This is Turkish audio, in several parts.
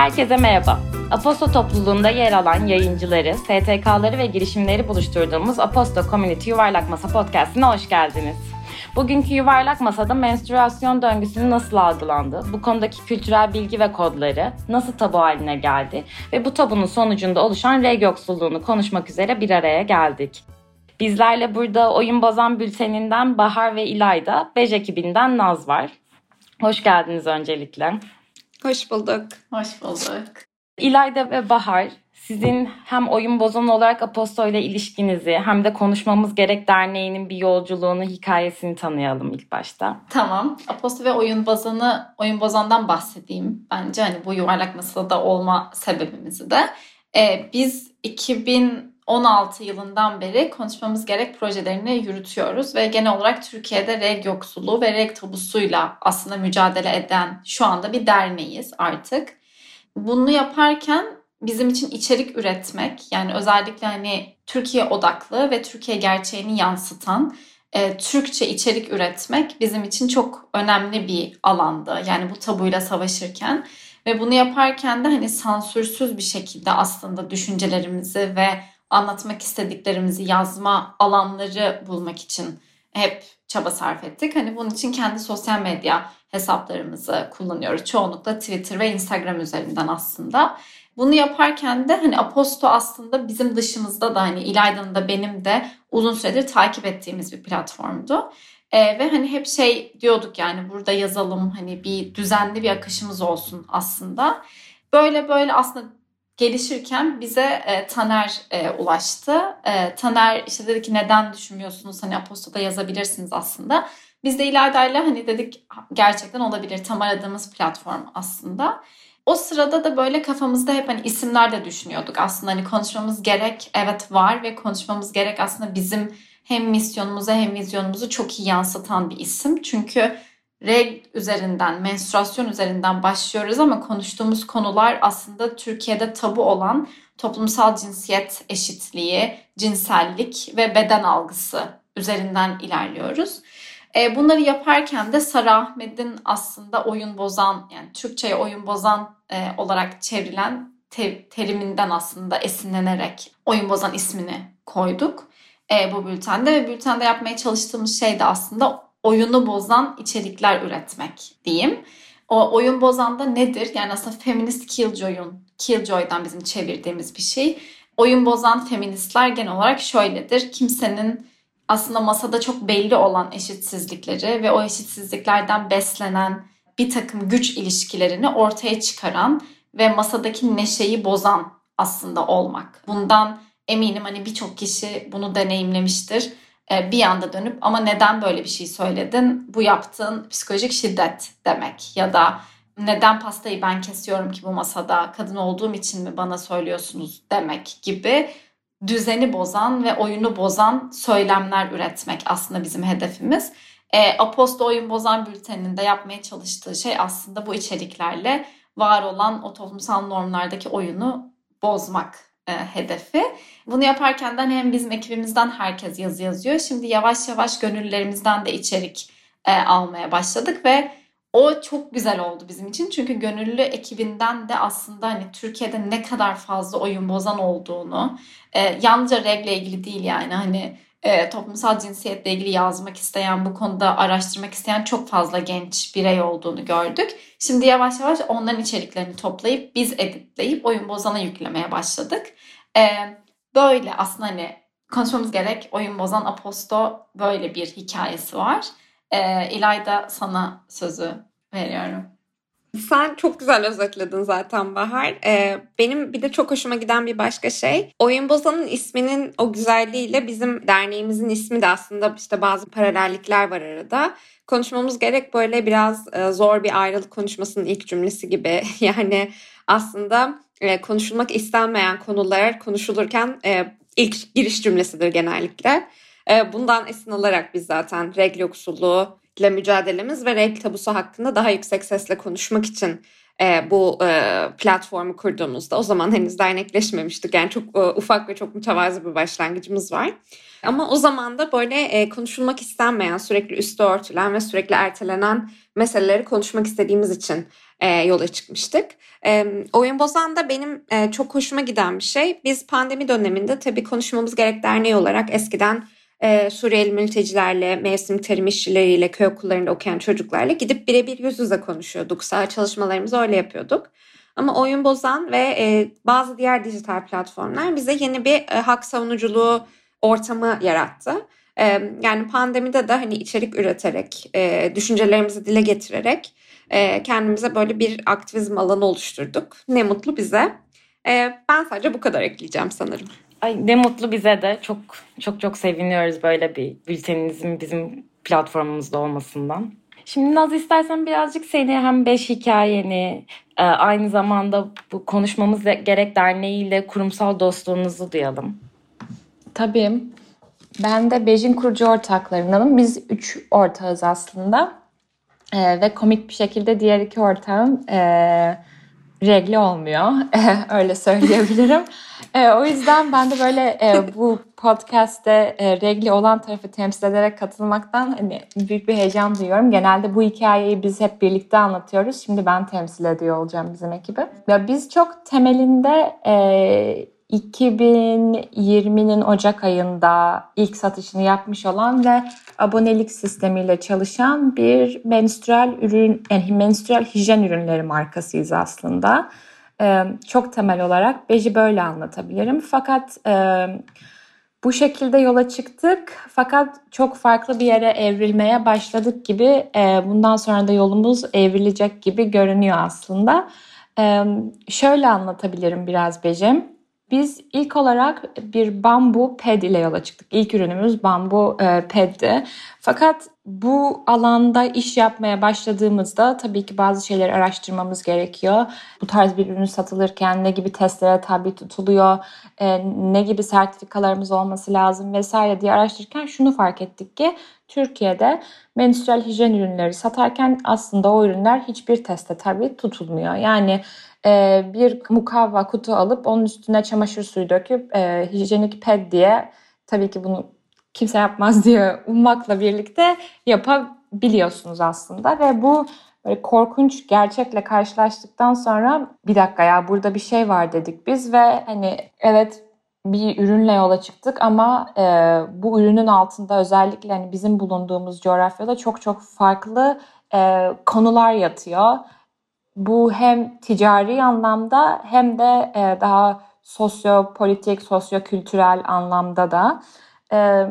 Herkese merhaba. Aposto topluluğunda yer alan yayıncıları, STK'ları ve girişimleri buluşturduğumuz Aposto Community Yuvarlak Masa podcastine hoş geldiniz. Bugünkü yuvarlak masada menstrüasyon döngüsünün nasıl algılandı, bu konudaki kültürel bilgi ve kodları nasıl tabu haline geldi ve bu tabunun sonucunda oluşan reg yoksulluğunu konuşmak üzere bir araya geldik. Bizlerle burada Oyun Bozan Bülteninden Bahar ve İlayda, Bej ekibinden Naz var. Hoş geldiniz öncelikle. Hoş bulduk. Hoş bulduk. İlayda ve Bahar, sizin hem oyun bozan olarak Aposto ile ilişkinizi hem de Konuşmamız Gerek Derneği'nin bir yolculuğunu, hikayesini tanıyalım ilk başta. Tamam. Aposto ve oyun bozanı, oyun bozandan bahsedeyim. Bence hani bu yuvarlak masada olma sebebimizi de. Ee, biz 2016 yılından beri konuşmamız gerek projelerini yürütüyoruz ve genel olarak Türkiye'de reg yoksulluğu ve reg tabusuyla aslında mücadele eden şu anda bir derneğiz artık. Bunu yaparken bizim için içerik üretmek yani özellikle hani Türkiye odaklı ve Türkiye gerçeğini yansıtan e, Türkçe içerik üretmek bizim için çok önemli bir alandı. Yani bu tabuyla savaşırken ve bunu yaparken de hani sansürsüz bir şekilde aslında düşüncelerimizi ve anlatmak istediklerimizi yazma alanları bulmak için hep çaba sarf ettik. Hani bunun için kendi sosyal medya hesaplarımızı kullanıyoruz. Çoğunlukla Twitter ve Instagram üzerinden aslında. Bunu yaparken de hani Aposto aslında bizim dışımızda da hani İlayda'nın da benim de uzun süredir takip ettiğimiz bir platformdu. Ee, ve hani hep şey diyorduk yani burada yazalım hani bir düzenli bir akışımız olsun aslında. Böyle böyle aslında gelişirken bize e, Taner e, ulaştı. E, Taner işte dedi ki neden düşünmüyorsunuz hani Aposto'da yazabilirsiniz aslında. Biz de İlayda'yla hani dedik gerçekten olabilir tam aradığımız platform aslında. O sırada da böyle kafamızda hep hani isimler de düşünüyorduk aslında hani konuşmamız gerek evet var ve konuşmamız gerek aslında bizim hem misyonumuzu hem vizyonumuzu çok iyi yansıtan bir isim. Çünkü reg üzerinden, menstruasyon üzerinden başlıyoruz ama konuştuğumuz konular aslında Türkiye'de tabu olan toplumsal cinsiyet eşitliği, cinsellik ve beden algısı üzerinden ilerliyoruz. E, bunları yaparken de Sara Ahmet'in aslında oyun bozan yani Türkçe'ye oyun bozan e, olarak çevrilen te- teriminden aslında esinlenerek oyun bozan ismini koyduk e, bu bültende ve bültende yapmaya çalıştığımız şey de aslında oyunu bozan içerikler üretmek diyeyim. O oyun bozan da nedir? Yani aslında feminist killjoy'un killjoy'dan bizim çevirdiğimiz bir şey. Oyun bozan feministler genel olarak şöyledir. Kimsenin aslında masada çok belli olan eşitsizlikleri ve o eşitsizliklerden beslenen bir takım güç ilişkilerini ortaya çıkaran ve masadaki neşeyi bozan aslında olmak. Bundan eminim hani birçok kişi bunu deneyimlemiştir. Ee, bir anda dönüp ama neden böyle bir şey söyledin? Bu yaptığın psikolojik şiddet demek ya da neden pastayı ben kesiyorum ki bu masada kadın olduğum için mi bana söylüyorsunuz demek gibi düzeni bozan ve oyunu bozan söylemler üretmek aslında bizim hedefimiz. E, Aposto Oyun Bozan bülteninde yapmaya çalıştığı şey aslında bu içeriklerle var olan o toplumsal normlardaki oyunu bozmak e, hedefi. Bunu yaparken de hem bizim ekibimizden herkes yazı yazıyor. Şimdi yavaş yavaş gönüllerimizden de içerik e, almaya başladık ve o çok güzel oldu bizim için. Çünkü gönüllü ekibinden de aslında hani Türkiye'de ne kadar fazla oyun bozan olduğunu, e, yalnızca regle ilgili değil yani hani e, toplumsal cinsiyetle ilgili yazmak isteyen, bu konuda araştırmak isteyen çok fazla genç birey olduğunu gördük. Şimdi yavaş yavaş onların içeriklerini toplayıp biz editleyip oyun bozana yüklemeye başladık. E, böyle aslında hani konuşmamız gerek oyun bozan Aposto böyle bir hikayesi var. E, İlayda sana sözü veriyorum. Sen çok güzel özetledin zaten Bahar. Ee, benim bir de çok hoşuma giden bir başka şey. Oyun Bozan'ın isminin o güzelliğiyle bizim derneğimizin ismi de aslında işte bazı paralellikler var arada. Konuşmamız gerek böyle biraz e, zor bir ayrılık konuşmasının ilk cümlesi gibi. Yani aslında e, konuşulmak istenmeyen konular konuşulurken e, ilk giriş cümlesidir genellikle. Bundan esin alarak biz zaten regl yoksulluğu, ile mücadelemiz ve renk tabusu hakkında daha yüksek sesle konuşmak için e, bu e, platformu kurduğumuzda o zaman henüz dernekleşmemiştik. Yani çok e, ufak ve çok mütevazı bir başlangıcımız var. Ama o zaman da böyle e, konuşulmak istenmeyen, sürekli üstü örtülen ve sürekli ertelenen meseleleri konuşmak istediğimiz için e, yola çıkmıştık. E, Oyun Bozan da benim e, çok hoşuma giden bir şey. Biz pandemi döneminde tabii konuşmamız gerek derneği olarak eskiden e, Suriyeli mültecilerle, mevsim terim işçileriyle, köy okullarında okuyan çocuklarla gidip birebir yüz yüze konuşuyorduk. Saha çalışmalarımızı öyle yapıyorduk. Ama Oyun Bozan ve e, bazı diğer dijital platformlar bize yeni bir e, hak savunuculuğu ortamı yarattı. E, yani pandemide de hani içerik üreterek, e, düşüncelerimizi dile getirerek e, kendimize böyle bir aktivizm alanı oluşturduk. Ne mutlu bize. E, ben sadece bu kadar ekleyeceğim sanırım. Ay ne mutlu bize de. Çok çok çok seviniyoruz böyle bir bülteninizin bizim platformumuzda olmasından. Şimdi Naz istersen birazcık seni hem beş hikayeni e, aynı zamanda bu konuşmamız gerek derneğiyle kurumsal dostluğunuzu duyalım. Tabii. Ben de Bej'in kurucu ortaklarındanım. Biz üç ortağız aslında. Ee, ve komik bir şekilde diğer iki ortağım e, regli olmuyor. Öyle söyleyebilirim. e, o yüzden ben de böyle e, bu podcast'te e, regli olan tarafı temsil ederek katılmaktan hani büyük bir heyecan duyuyorum. Genelde bu hikayeyi biz hep birlikte anlatıyoruz. Şimdi ben temsil ediyor olacağım bizim ekibi. Ya biz çok temelinde e, 2020'nin Ocak ayında ilk satışını yapmış olan ve abonelik sistemiyle çalışan bir menstrual ürün, yani menstrual hijyen ürünleri markasıyız aslında. Ee, çok temel olarak Beji böyle anlatabilirim. Fakat e, bu şekilde yola çıktık. Fakat çok farklı bir yere evrilmeye başladık gibi. E, bundan sonra da yolumuz evrilecek gibi görünüyor aslında. E, şöyle anlatabilirim biraz Bejim. Biz ilk olarak bir bambu ped ile yola çıktık. İlk ürünümüz bambu e, peddi. Fakat bu alanda iş yapmaya başladığımızda tabii ki bazı şeyleri araştırmamız gerekiyor. Bu tarz bir ürün satılırken ne gibi testlere tabi tutuluyor, e, ne gibi sertifikalarımız olması lazım vesaire diye araştırırken şunu fark ettik ki Türkiye'de menstrual hijyen ürünleri satarken aslında o ürünler hiçbir teste tabi tutulmuyor. Yani e, bir mukavva kutu alıp onun üstüne çamaşır suyu döküp e, hijyenik ped diye tabii ki bunu kimse yapmaz diye ummakla birlikte yapabiliyorsunuz aslında. Ve bu böyle korkunç gerçekle karşılaştıktan sonra bir dakika ya burada bir şey var dedik biz ve hani evet bir ürünle yola çıktık ama e, bu ürünün altında özellikle hani bizim bulunduğumuz coğrafyada çok çok farklı e, konular yatıyor bu hem ticari anlamda hem de e, daha sosyopolitik, sosyokültürel anlamda da. E,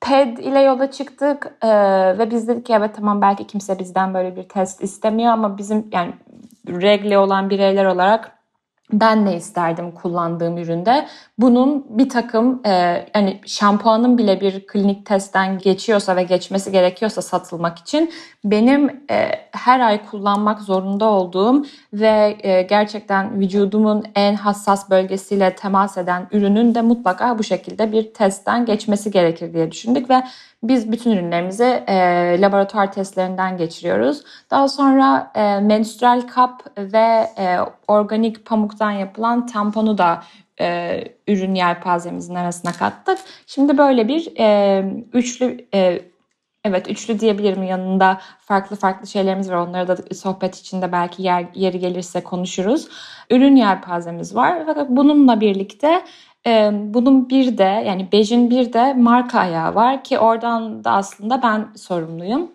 PED ile yola çıktık e, ve biz dedik ki evet tamam belki kimse bizden böyle bir test istemiyor ama bizim yani regle olan bireyler olarak ben ne isterdim kullandığım üründe? Bunun bir takım e, yani şampuanın bile bir klinik testten geçiyorsa ve geçmesi gerekiyorsa satılmak için benim e, her ay kullanmak zorunda olduğum ve e, gerçekten vücudumun en hassas bölgesiyle temas eden ürünün de mutlaka bu şekilde bir testten geçmesi gerekir diye düşündük ve biz bütün ürünlerimizi e, laboratuvar testlerinden geçiriyoruz. Daha sonra e, menstrual kap ve e, organik pamuktan yapılan tamponu da e, ürün yelpazemizin arasına kattık. Şimdi böyle bir e, üçlü e, Evet üçlü diyebilirim yanında farklı farklı şeylerimiz var. Onları da sohbet içinde belki yer, yeri gelirse konuşuruz. Ürün yelpazemiz var. Fakat bununla birlikte bunun bir de yani Bej'in bir de marka ayağı var ki oradan da aslında ben sorumluyum.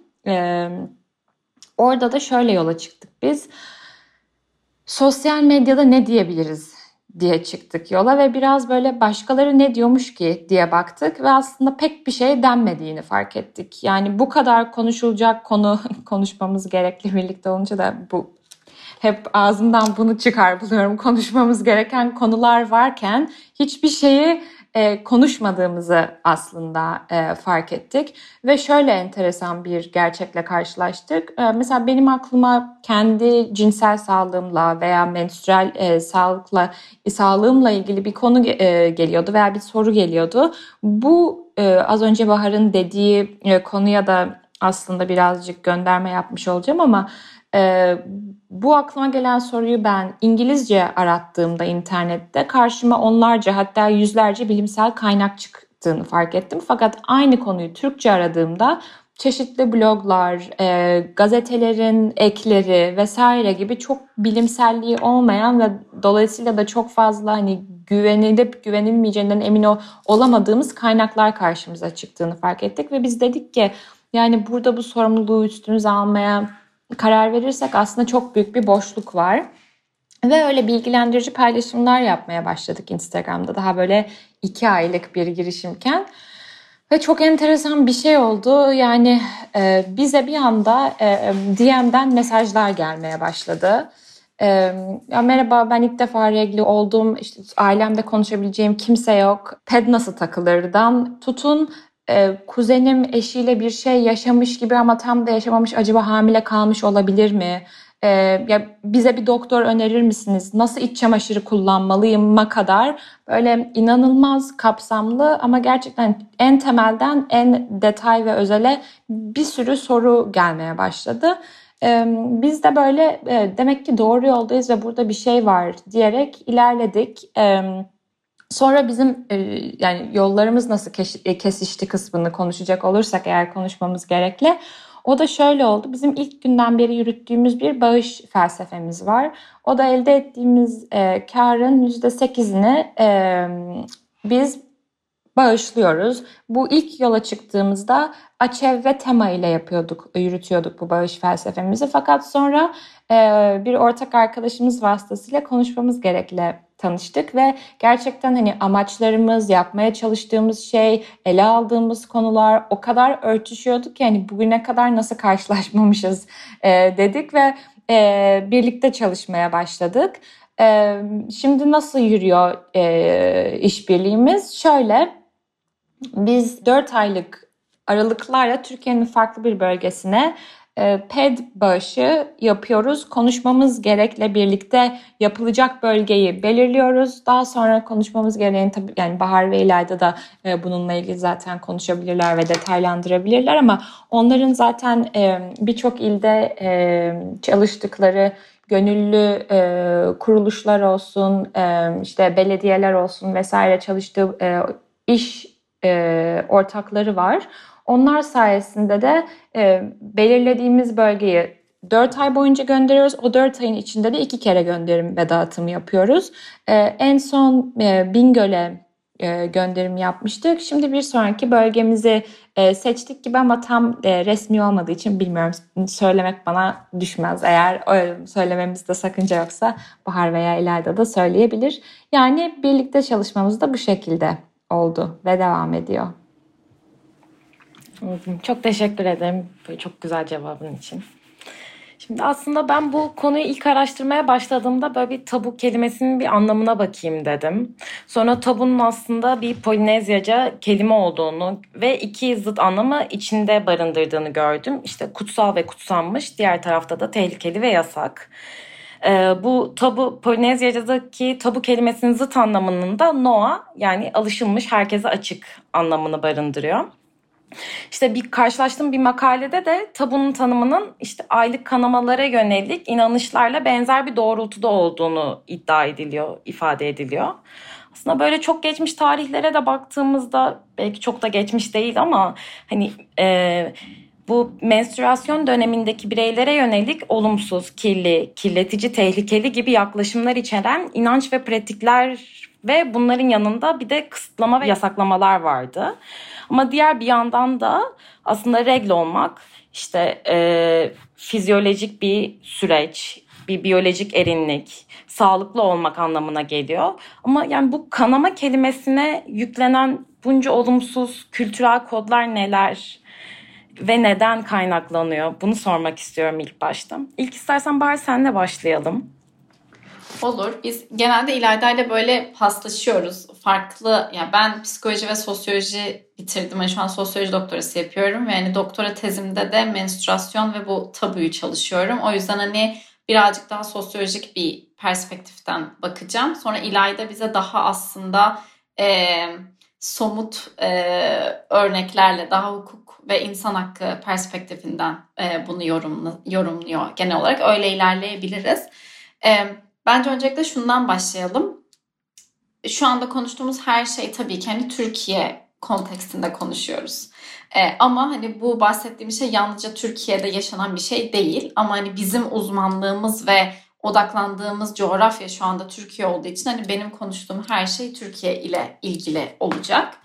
Orada da şöyle yola çıktık biz. Sosyal medyada ne diyebiliriz diye çıktık yola ve biraz böyle başkaları ne diyormuş ki diye baktık ve aslında pek bir şey denmediğini fark ettik. Yani bu kadar konuşulacak konu konuşmamız gerekli birlikte olunca da bu hep ağzımdan bunu çıkar buluyorum. Konuşmamız gereken konular varken hiçbir şeyi e, konuşmadığımızı aslında e, fark ettik. Ve şöyle enteresan bir gerçekle karşılaştık. E, mesela benim aklıma kendi cinsel sağlığımla veya menstrual e, sağlıkla sağlığımla ilgili bir konu e, geliyordu veya bir soru geliyordu. Bu e, az önce Bahar'ın dediği e, konuya da aslında birazcık gönderme yapmış olacağım ama e, bu aklıma gelen soruyu ben İngilizce arattığımda internette karşıma onlarca hatta yüzlerce bilimsel kaynak çık çıktığını fark ettim. Fakat aynı konuyu Türkçe aradığımda çeşitli bloglar, e, gazetelerin ekleri vesaire gibi çok bilimselliği olmayan ve dolayısıyla da çok fazla hani güvenilip güvenilmeyeceğinden emin olamadığımız kaynaklar karşımıza çıktığını fark ettik ve biz dedik ki yani burada bu sorumluluğu üstünüze almaya karar verirsek aslında çok büyük bir boşluk var. Ve öyle bilgilendirici paylaşımlar yapmaya başladık Instagram'da. Daha böyle iki aylık bir girişimken. Ve çok enteresan bir şey oldu. Yani e, bize bir anda e, DM'den mesajlar gelmeye başladı. E, ya merhaba ben ilk defa regli oldum. İşte ailemde konuşabileceğim kimse yok. Ped nasıl takılırdan tutun e, kuzenim eşiyle bir şey yaşamış gibi ama tam da yaşamamış acaba hamile kalmış olabilir mi? E, ya bize bir doktor önerir misiniz? Nasıl iç çamaşırı kullanmalıyım ma kadar böyle inanılmaz kapsamlı ama gerçekten en temelden en detay ve özele bir sürü soru gelmeye başladı. E, biz de böyle e, demek ki doğru yoldayız ve burada bir şey var diyerek ilerledik. Evet Sonra bizim e, yani yollarımız nasıl e, kesişti kısmını konuşacak olursak eğer konuşmamız gerekli. O da şöyle oldu. Bizim ilk günden beri yürüttüğümüz bir bağış felsefemiz var. O da elde ettiğimiz e, karın %8'ini e, biz bağışlıyoruz. Bu ilk yola çıktığımızda Açev ve Tema ile yapıyorduk, yürütüyorduk bu bağış felsefemizi. Fakat sonra e, bir ortak arkadaşımız vasıtasıyla konuşmamız gerekli tanıştık ve gerçekten hani amaçlarımız, yapmaya çalıştığımız şey, ele aldığımız konular o kadar örtüşüyordu ki hani bugüne kadar nasıl karşılaşmamışız e, dedik ve e, birlikte çalışmaya başladık. E, şimdi nasıl yürüyor e, işbirliğimiz? Şöyle, biz 4 aylık aralıklarla Türkiye'nin farklı bir bölgesine PED bağışı yapıyoruz. Konuşmamız gerekle birlikte yapılacak bölgeyi belirliyoruz. Daha sonra konuşmamız gereğini tabii yani Bahar ve İlayda da e, bununla ilgili zaten konuşabilirler ve detaylandırabilirler ama onların zaten e, birçok ilde çalıştıkları gönüllü kuruluşlar olsun, işte belediyeler olsun vesaire çalıştığı iş ortakları var. Onlar sayesinde de e, belirlediğimiz bölgeyi 4 ay boyunca gönderiyoruz. O 4 ayın içinde de 2 kere gönderim ve dağıtım yapıyoruz. E, en son e, Bingöl'e e, gönderim yapmıştık. Şimdi bir sonraki bölgemizi e, seçtik gibi ama tam e, resmi olmadığı için bilmiyorum. Söylemek bana düşmez. Eğer e, söylememizde sakınca yoksa Bahar veya İlayda da söyleyebilir. Yani birlikte çalışmamız da bu şekilde oldu ve devam ediyor. Çok teşekkür ederim böyle çok güzel cevabın için. Şimdi aslında ben bu konuyu ilk araştırmaya başladığımda böyle bir tabu kelimesinin bir anlamına bakayım dedim. Sonra tabunun aslında bir Polinezyaca kelime olduğunu ve iki zıt anlamı içinde barındırdığını gördüm. İşte kutsal ve kutsanmış, diğer tarafta da tehlikeli ve yasak. Ee, bu tabu Polinezyaca'daki tabu kelimesinin zıt anlamının da noa yani alışılmış herkese açık anlamını barındırıyor. İşte bir karşılaştığım bir makalede de tabunun tanımının işte aylık kanamalara yönelik inanışlarla benzer bir doğrultuda olduğunu iddia ediliyor, ifade ediliyor. Aslında böyle çok geçmiş tarihlere de baktığımızda belki çok da geçmiş değil ama hani e, bu menstruasyon dönemindeki bireylere yönelik olumsuz, kirli, kirletici, tehlikeli gibi yaklaşımlar içeren inanç ve pratikler ve bunların yanında bir de kısıtlama ve yasaklamalar vardı. Ama diğer bir yandan da aslında regl olmak işte e, fizyolojik bir süreç, bir biyolojik erinlik, sağlıklı olmak anlamına geliyor. Ama yani bu kanama kelimesine yüklenen bunca olumsuz kültürel kodlar neler ve neden kaynaklanıyor? Bunu sormak istiyorum ilk başta. İlk istersen bari senle başlayalım. Olur. Biz genelde İlayda ile böyle paslaşıyoruz. Farklı, yani ben psikoloji ve sosyoloji bitirdim. Yani şu an sosyoloji doktorası yapıyorum. Ve yani doktora tezimde de menstruasyon ve bu tabuyu çalışıyorum. O yüzden hani birazcık daha sosyolojik bir perspektiften bakacağım. Sonra İlayda bize daha aslında e, somut e, örneklerle daha hukuk ve insan hakkı perspektifinden e, bunu yorumlu, yorumluyor genel olarak. Öyle ilerleyebiliriz. Evet Bence öncelikle şundan başlayalım. Şu anda konuştuğumuz her şey tabii ki hani Türkiye kontekstinde konuşuyoruz. E, ama hani bu bahsettiğim şey yalnızca Türkiye'de yaşanan bir şey değil. Ama hani bizim uzmanlığımız ve odaklandığımız coğrafya şu anda Türkiye olduğu için hani benim konuştuğum her şey Türkiye ile ilgili olacak.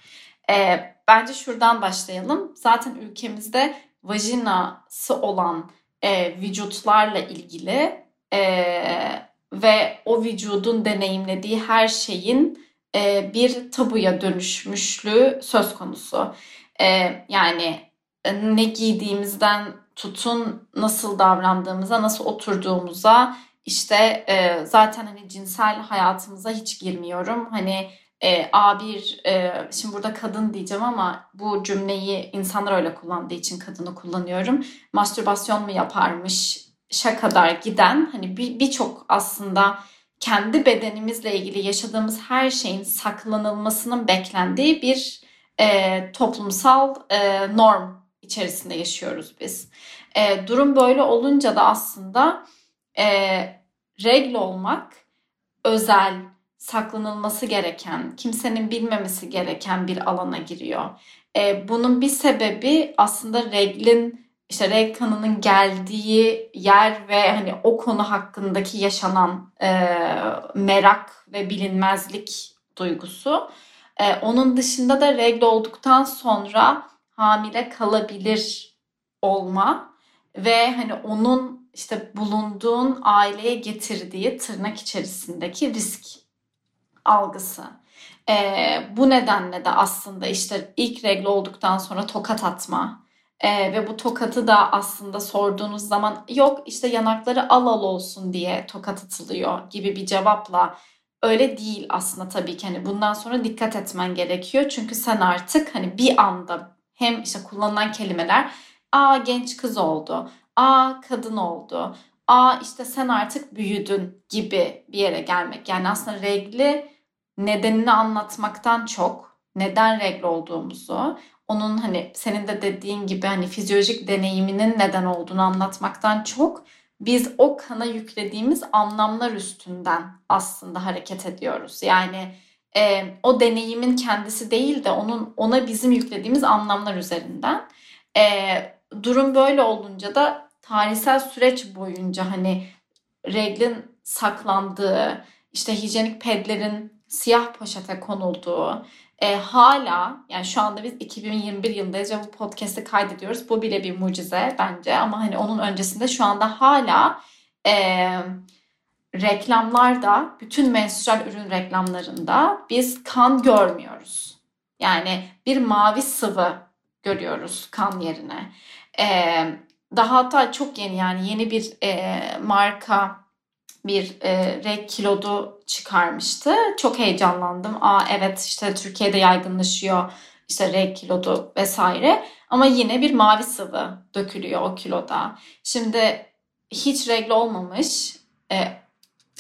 E, bence şuradan başlayalım. Zaten ülkemizde vajinası olan e, vücutlarla ilgili e, ve o vücudun deneyimlediği her şeyin e, bir tabuya dönüşmüşlüğü söz konusu. E, yani e, ne giydiğimizden tutun nasıl davrandığımıza, nasıl oturduğumuza, işte e, zaten hani cinsel hayatımıza hiç girmiyorum. Hani e, A1 e, şimdi burada kadın diyeceğim ama bu cümleyi insanlar öyle kullandığı için kadını kullanıyorum. Mastürbasyon mu yaparmış kadar giden hani birçok bir aslında kendi bedenimizle ilgili yaşadığımız her şeyin saklanılmasının beklendiği bir e, toplumsal e, norm içerisinde yaşıyoruz biz. E, durum böyle olunca da aslında e, regl olmak özel, saklanılması gereken, kimsenin bilmemesi gereken bir alana giriyor. E, bunun bir sebebi aslında reglin işte reg kanının geldiği yer ve hani o konu hakkındaki yaşanan e, merak ve bilinmezlik duygusu. E, onun dışında da regl olduktan sonra hamile kalabilir olma ve hani onun işte bulunduğun aileye getirdiği tırnak içerisindeki risk algısı. E, bu nedenle de aslında işte ilk regl olduktan sonra tokat atma e, ve bu tokatı da aslında sorduğunuz zaman yok işte yanakları al al olsun diye tokat atılıyor gibi bir cevapla öyle değil aslında tabii ki. Hani bundan sonra dikkat etmen gerekiyor. Çünkü sen artık hani bir anda hem işte kullanılan kelimeler a genç kız oldu a kadın oldu a işte sen artık büyüdün gibi bir yere gelmek. Yani aslında regli nedenini anlatmaktan çok neden regl olduğumuzu onun hani senin de dediğin gibi hani fizyolojik deneyiminin neden olduğunu anlatmaktan çok biz o kana yüklediğimiz anlamlar üstünden aslında hareket ediyoruz. Yani e, o deneyimin kendisi değil de onun ona bizim yüklediğimiz anlamlar üzerinden. E, durum böyle olunca da tarihsel süreç boyunca hani reglin saklandığı, işte hijyenik pedlerin siyah poşete konulduğu, e, hala yani şu anda biz 2021 yılındayız ve bu podcast'i kaydediyoruz. Bu bile bir mucize bence ama hani onun öncesinde şu anda hala e, reklamlarda bütün menstrual ürün reklamlarında biz kan görmüyoruz. Yani bir mavi sıvı görüyoruz kan yerine. E, daha hatta çok yeni yani yeni bir e, marka bir e, rek kilodu çıkarmıştı. Çok heyecanlandım. Aa evet işte Türkiye'de yaygınlaşıyor işte rek kilodu vesaire. Ama yine bir mavi sıvı dökülüyor o kiloda. Şimdi hiç regl olmamış, e,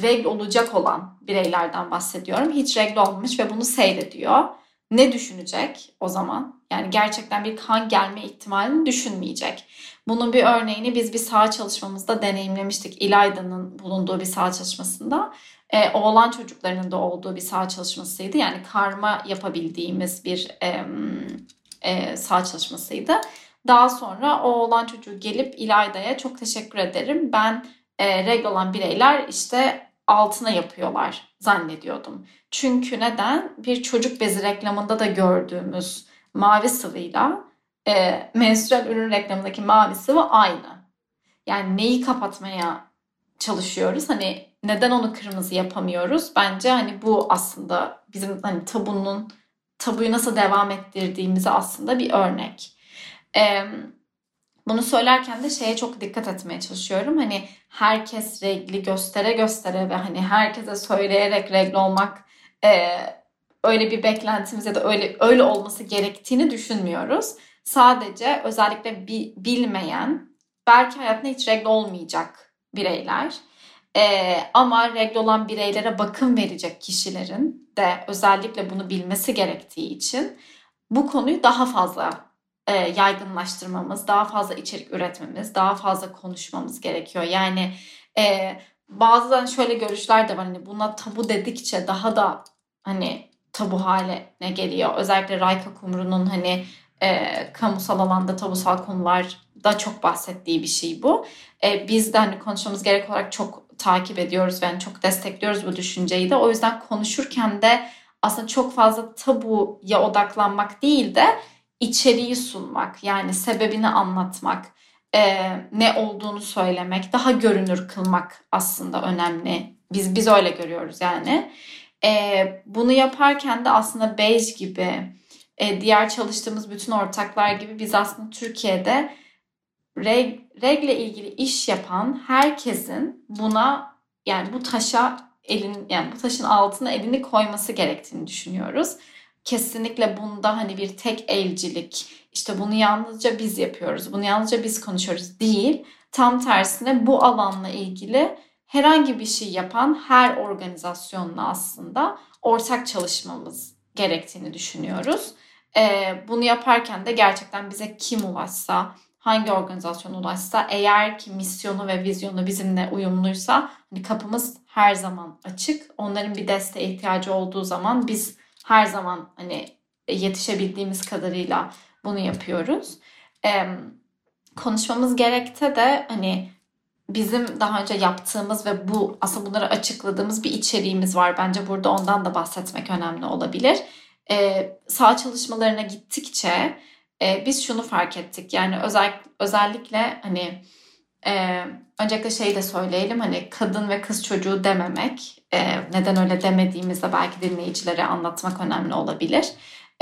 regl olacak olan bireylerden bahsediyorum. Hiç regl olmamış ve bunu seyrediyor. Ne düşünecek o zaman? Yani gerçekten bir kan gelme ihtimalini düşünmeyecek. Bunun bir örneğini biz bir saha çalışmamızda deneyimlemiştik. İlayda'nın bulunduğu bir saha çalışmasında. E, oğlan çocuklarının da olduğu bir saha çalışmasıydı. Yani karma yapabildiğimiz bir e, e, saha çalışmasıydı. Daha sonra o oğlan çocuğu gelip İlayda'ya çok teşekkür ederim. Ben e, regl olan bireyler işte altına yapıyorlar zannediyordum. Çünkü neden? Bir çocuk bezi reklamında da gördüğümüz mavi sıvıyla e, menstrual ürün reklamındaki mavi sıvı aynı. Yani neyi kapatmaya çalışıyoruz? Hani neden onu kırmızı yapamıyoruz? Bence hani bu aslında bizim hani tabunun tabuyu nasıl devam ettirdiğimize aslında bir örnek. Ee, bunu söylerken de şeye çok dikkat etmeye çalışıyorum. Hani herkes regli göstere göstere ve hani herkese söyleyerek regl olmak e, öyle bir beklentimiz ya da öyle öyle olması gerektiğini düşünmüyoruz. Sadece özellikle bi, bilmeyen, belki hayatında hiç regl olmayacak bireyler ee, ama regl olan bireylere bakım verecek kişilerin de özellikle bunu bilmesi gerektiği için bu konuyu daha fazla e, yaygınlaştırmamız, daha fazla içerik üretmemiz, daha fazla konuşmamız gerekiyor. Yani e, bazen şöyle görüşler de var hani buna tabu dedikçe daha da hani tabu haline geliyor. Özellikle Rayka Kumru'nun hani e, kamusal alanda tabusal konularda çok bahsettiği bir şey bu. E, biz de hani konuşmamız gerek olarak çok takip ediyoruz ve yani çok destekliyoruz bu düşünceyi de. O yüzden konuşurken de aslında çok fazla tabuya odaklanmak değil de içeriği sunmak yani sebebini anlatmak e, ne olduğunu söylemek daha görünür kılmak aslında önemli biz biz öyle görüyoruz yani e, bunu yaparken de aslında Beige gibi e, diğer çalıştığımız bütün ortaklar gibi biz aslında Türkiye'de reg, regle ilgili iş yapan herkesin buna yani bu taşa elin yani bu taşın altına elini koyması gerektiğini düşünüyoruz. Kesinlikle bunda hani bir tek elcilik işte bunu yalnızca biz yapıyoruz. Bunu yalnızca biz konuşuyoruz değil. Tam tersine bu alanla ilgili herhangi bir şey yapan her organizasyonla aslında ortak çalışmamız gerektiğini düşünüyoruz. Ee, bunu yaparken de gerçekten bize kim ulaşsa, hangi organizasyon ulaşsa eğer ki misyonu ve vizyonu bizimle uyumluysa hani kapımız her zaman açık. Onların bir desteğe ihtiyacı olduğu zaman biz her zaman hani yetişebildiğimiz kadarıyla bunu yapıyoruz. Ee, konuşmamız gerekte de hani bizim daha önce yaptığımız ve bu aslında bunları açıkladığımız bir içeriğimiz var. Bence burada ondan da bahsetmek önemli olabilir. Ee, sağ çalışmalarına gittikçe e, biz şunu fark ettik. Yani özel, özellikle hani e, öncelikle şey de söyleyelim hani kadın ve kız çocuğu dememek e, neden öyle demediğimizde belki dinleyicilere anlatmak önemli olabilir.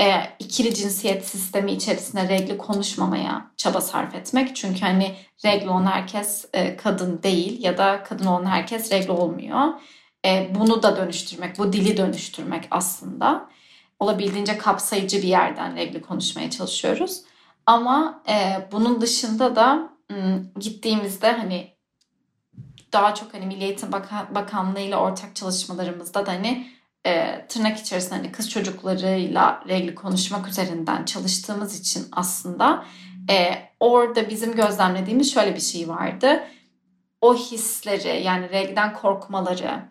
E, ikili cinsiyet sistemi içerisinde regli konuşmamaya çaba sarf etmek. Çünkü hani regli olan herkes e, kadın değil ya da kadın olan herkes regli olmuyor. E, bunu da dönüştürmek, bu dili dönüştürmek aslında olabildiğince kapsayıcı bir yerden regli konuşmaya çalışıyoruz. Ama e, bunun dışında da gittiğimizde hani daha çok hani Milli Eğitim Bakan, Bakanlığı ile ortak çalışmalarımızda da hani e, tırnak içerisinde hani kız çocuklarıyla regli konuşmak üzerinden çalıştığımız için aslında e, orada bizim gözlemlediğimiz şöyle bir şey vardı. O hisleri yani regliden korkmaları,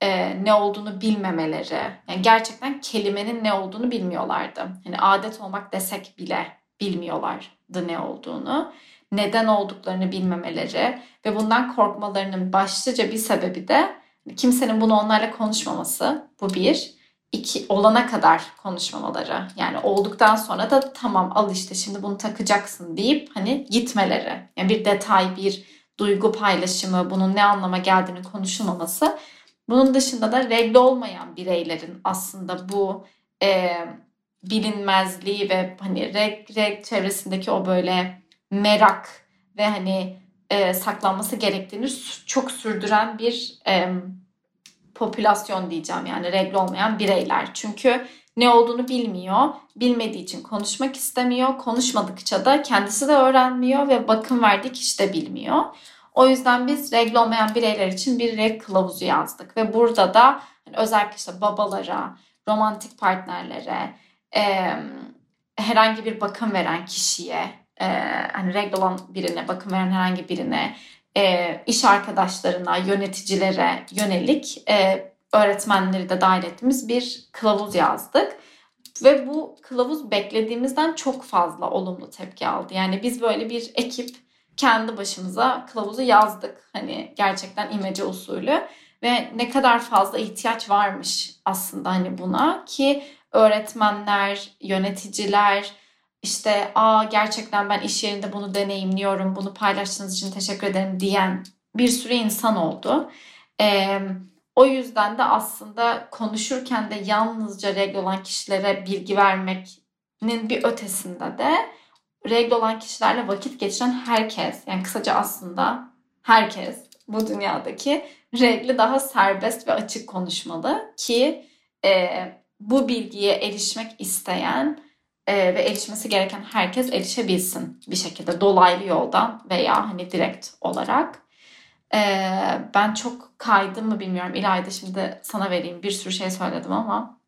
e, ne olduğunu bilmemeleri, yani gerçekten kelimenin ne olduğunu bilmiyorlardı. Hani adet olmak desek bile bilmiyorlardı ne olduğunu neden olduklarını bilmemeleri ve bundan korkmalarının başlıca bir sebebi de kimsenin bunu onlarla konuşmaması. Bu bir. İki, olana kadar konuşmamaları. Yani olduktan sonra da tamam al işte şimdi bunu takacaksın deyip hani gitmeleri. Yani bir detay, bir duygu paylaşımı, bunun ne anlama geldiğini konuşulmaması. Bunun dışında da regle olmayan bireylerin aslında bu e, bilinmezliği ve hani reg, reg çevresindeki o böyle merak ve hani e, saklanması gerektiğini çok sürdüren bir e, popülasyon diyeceğim yani regl olmayan bireyler. Çünkü ne olduğunu bilmiyor, bilmediği için konuşmak istemiyor, konuşmadıkça da kendisi de öğrenmiyor ve bakım verdiği kişi de bilmiyor. O yüzden biz regl olmayan bireyler için bir reg kılavuzu yazdık ve burada da hani özellikle işte babalara, romantik partnerlere, e, herhangi bir bakım veren kişiye, e, hani regl olan birine, bakım veren herhangi birine, e, iş arkadaşlarına, yöneticilere yönelik e, öğretmenleri de dahil ettiğimiz bir kılavuz yazdık. Ve bu kılavuz beklediğimizden çok fazla olumlu tepki aldı. Yani biz böyle bir ekip kendi başımıza kılavuzu yazdık. Hani gerçekten imece usulü ve ne kadar fazla ihtiyaç varmış aslında hani buna ki öğretmenler, yöneticiler, işte aa gerçekten ben iş yerinde bunu deneyimliyorum, bunu paylaştığınız için teşekkür ederim diyen bir sürü insan oldu. Ee, o yüzden de aslında konuşurken de yalnızca regl olan kişilere bilgi vermenin bir ötesinde de regl olan kişilerle vakit geçiren herkes, yani kısaca aslında herkes bu dünyadaki regli daha serbest ve açık konuşmalı ki e, bu bilgiye erişmek isteyen e, ve erişmesi gereken herkes erişebilsin bir şekilde dolaylı yoldan veya hani direkt olarak. E, ben çok kaydım mı bilmiyorum. İlayda şimdi sana vereyim. Bir sürü şey söyledim ama.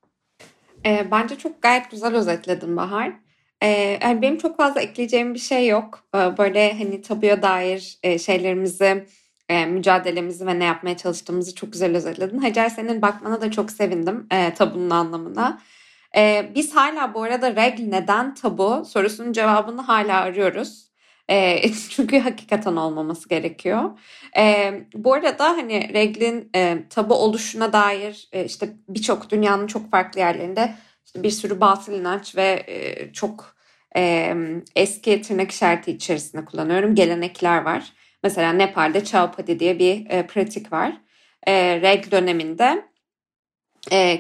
E, bence çok gayet güzel özetledin Bahar. E, yani benim çok fazla ekleyeceğim bir şey yok. E, böyle hani tabuya dair e, şeylerimizi e, mücadelemizi ve ne yapmaya çalıştığımızı çok güzel özetledin. Hacer senin bakmana da çok sevindim e, tabunun anlamına. E, biz hala bu arada regl neden tabu sorusunun cevabını hala arıyoruz. E, çünkü hakikaten olmaması gerekiyor. E, bu arada hani reglin e, tabu oluşuna dair e, işte birçok dünyanın çok farklı yerlerinde bir sürü batıl inanç ve e, çok e, eski tırnak işareti içerisinde kullanıyorum gelenekler var. Mesela Nepal'de Chaupadi diye bir e, pratik var. Regl döneminde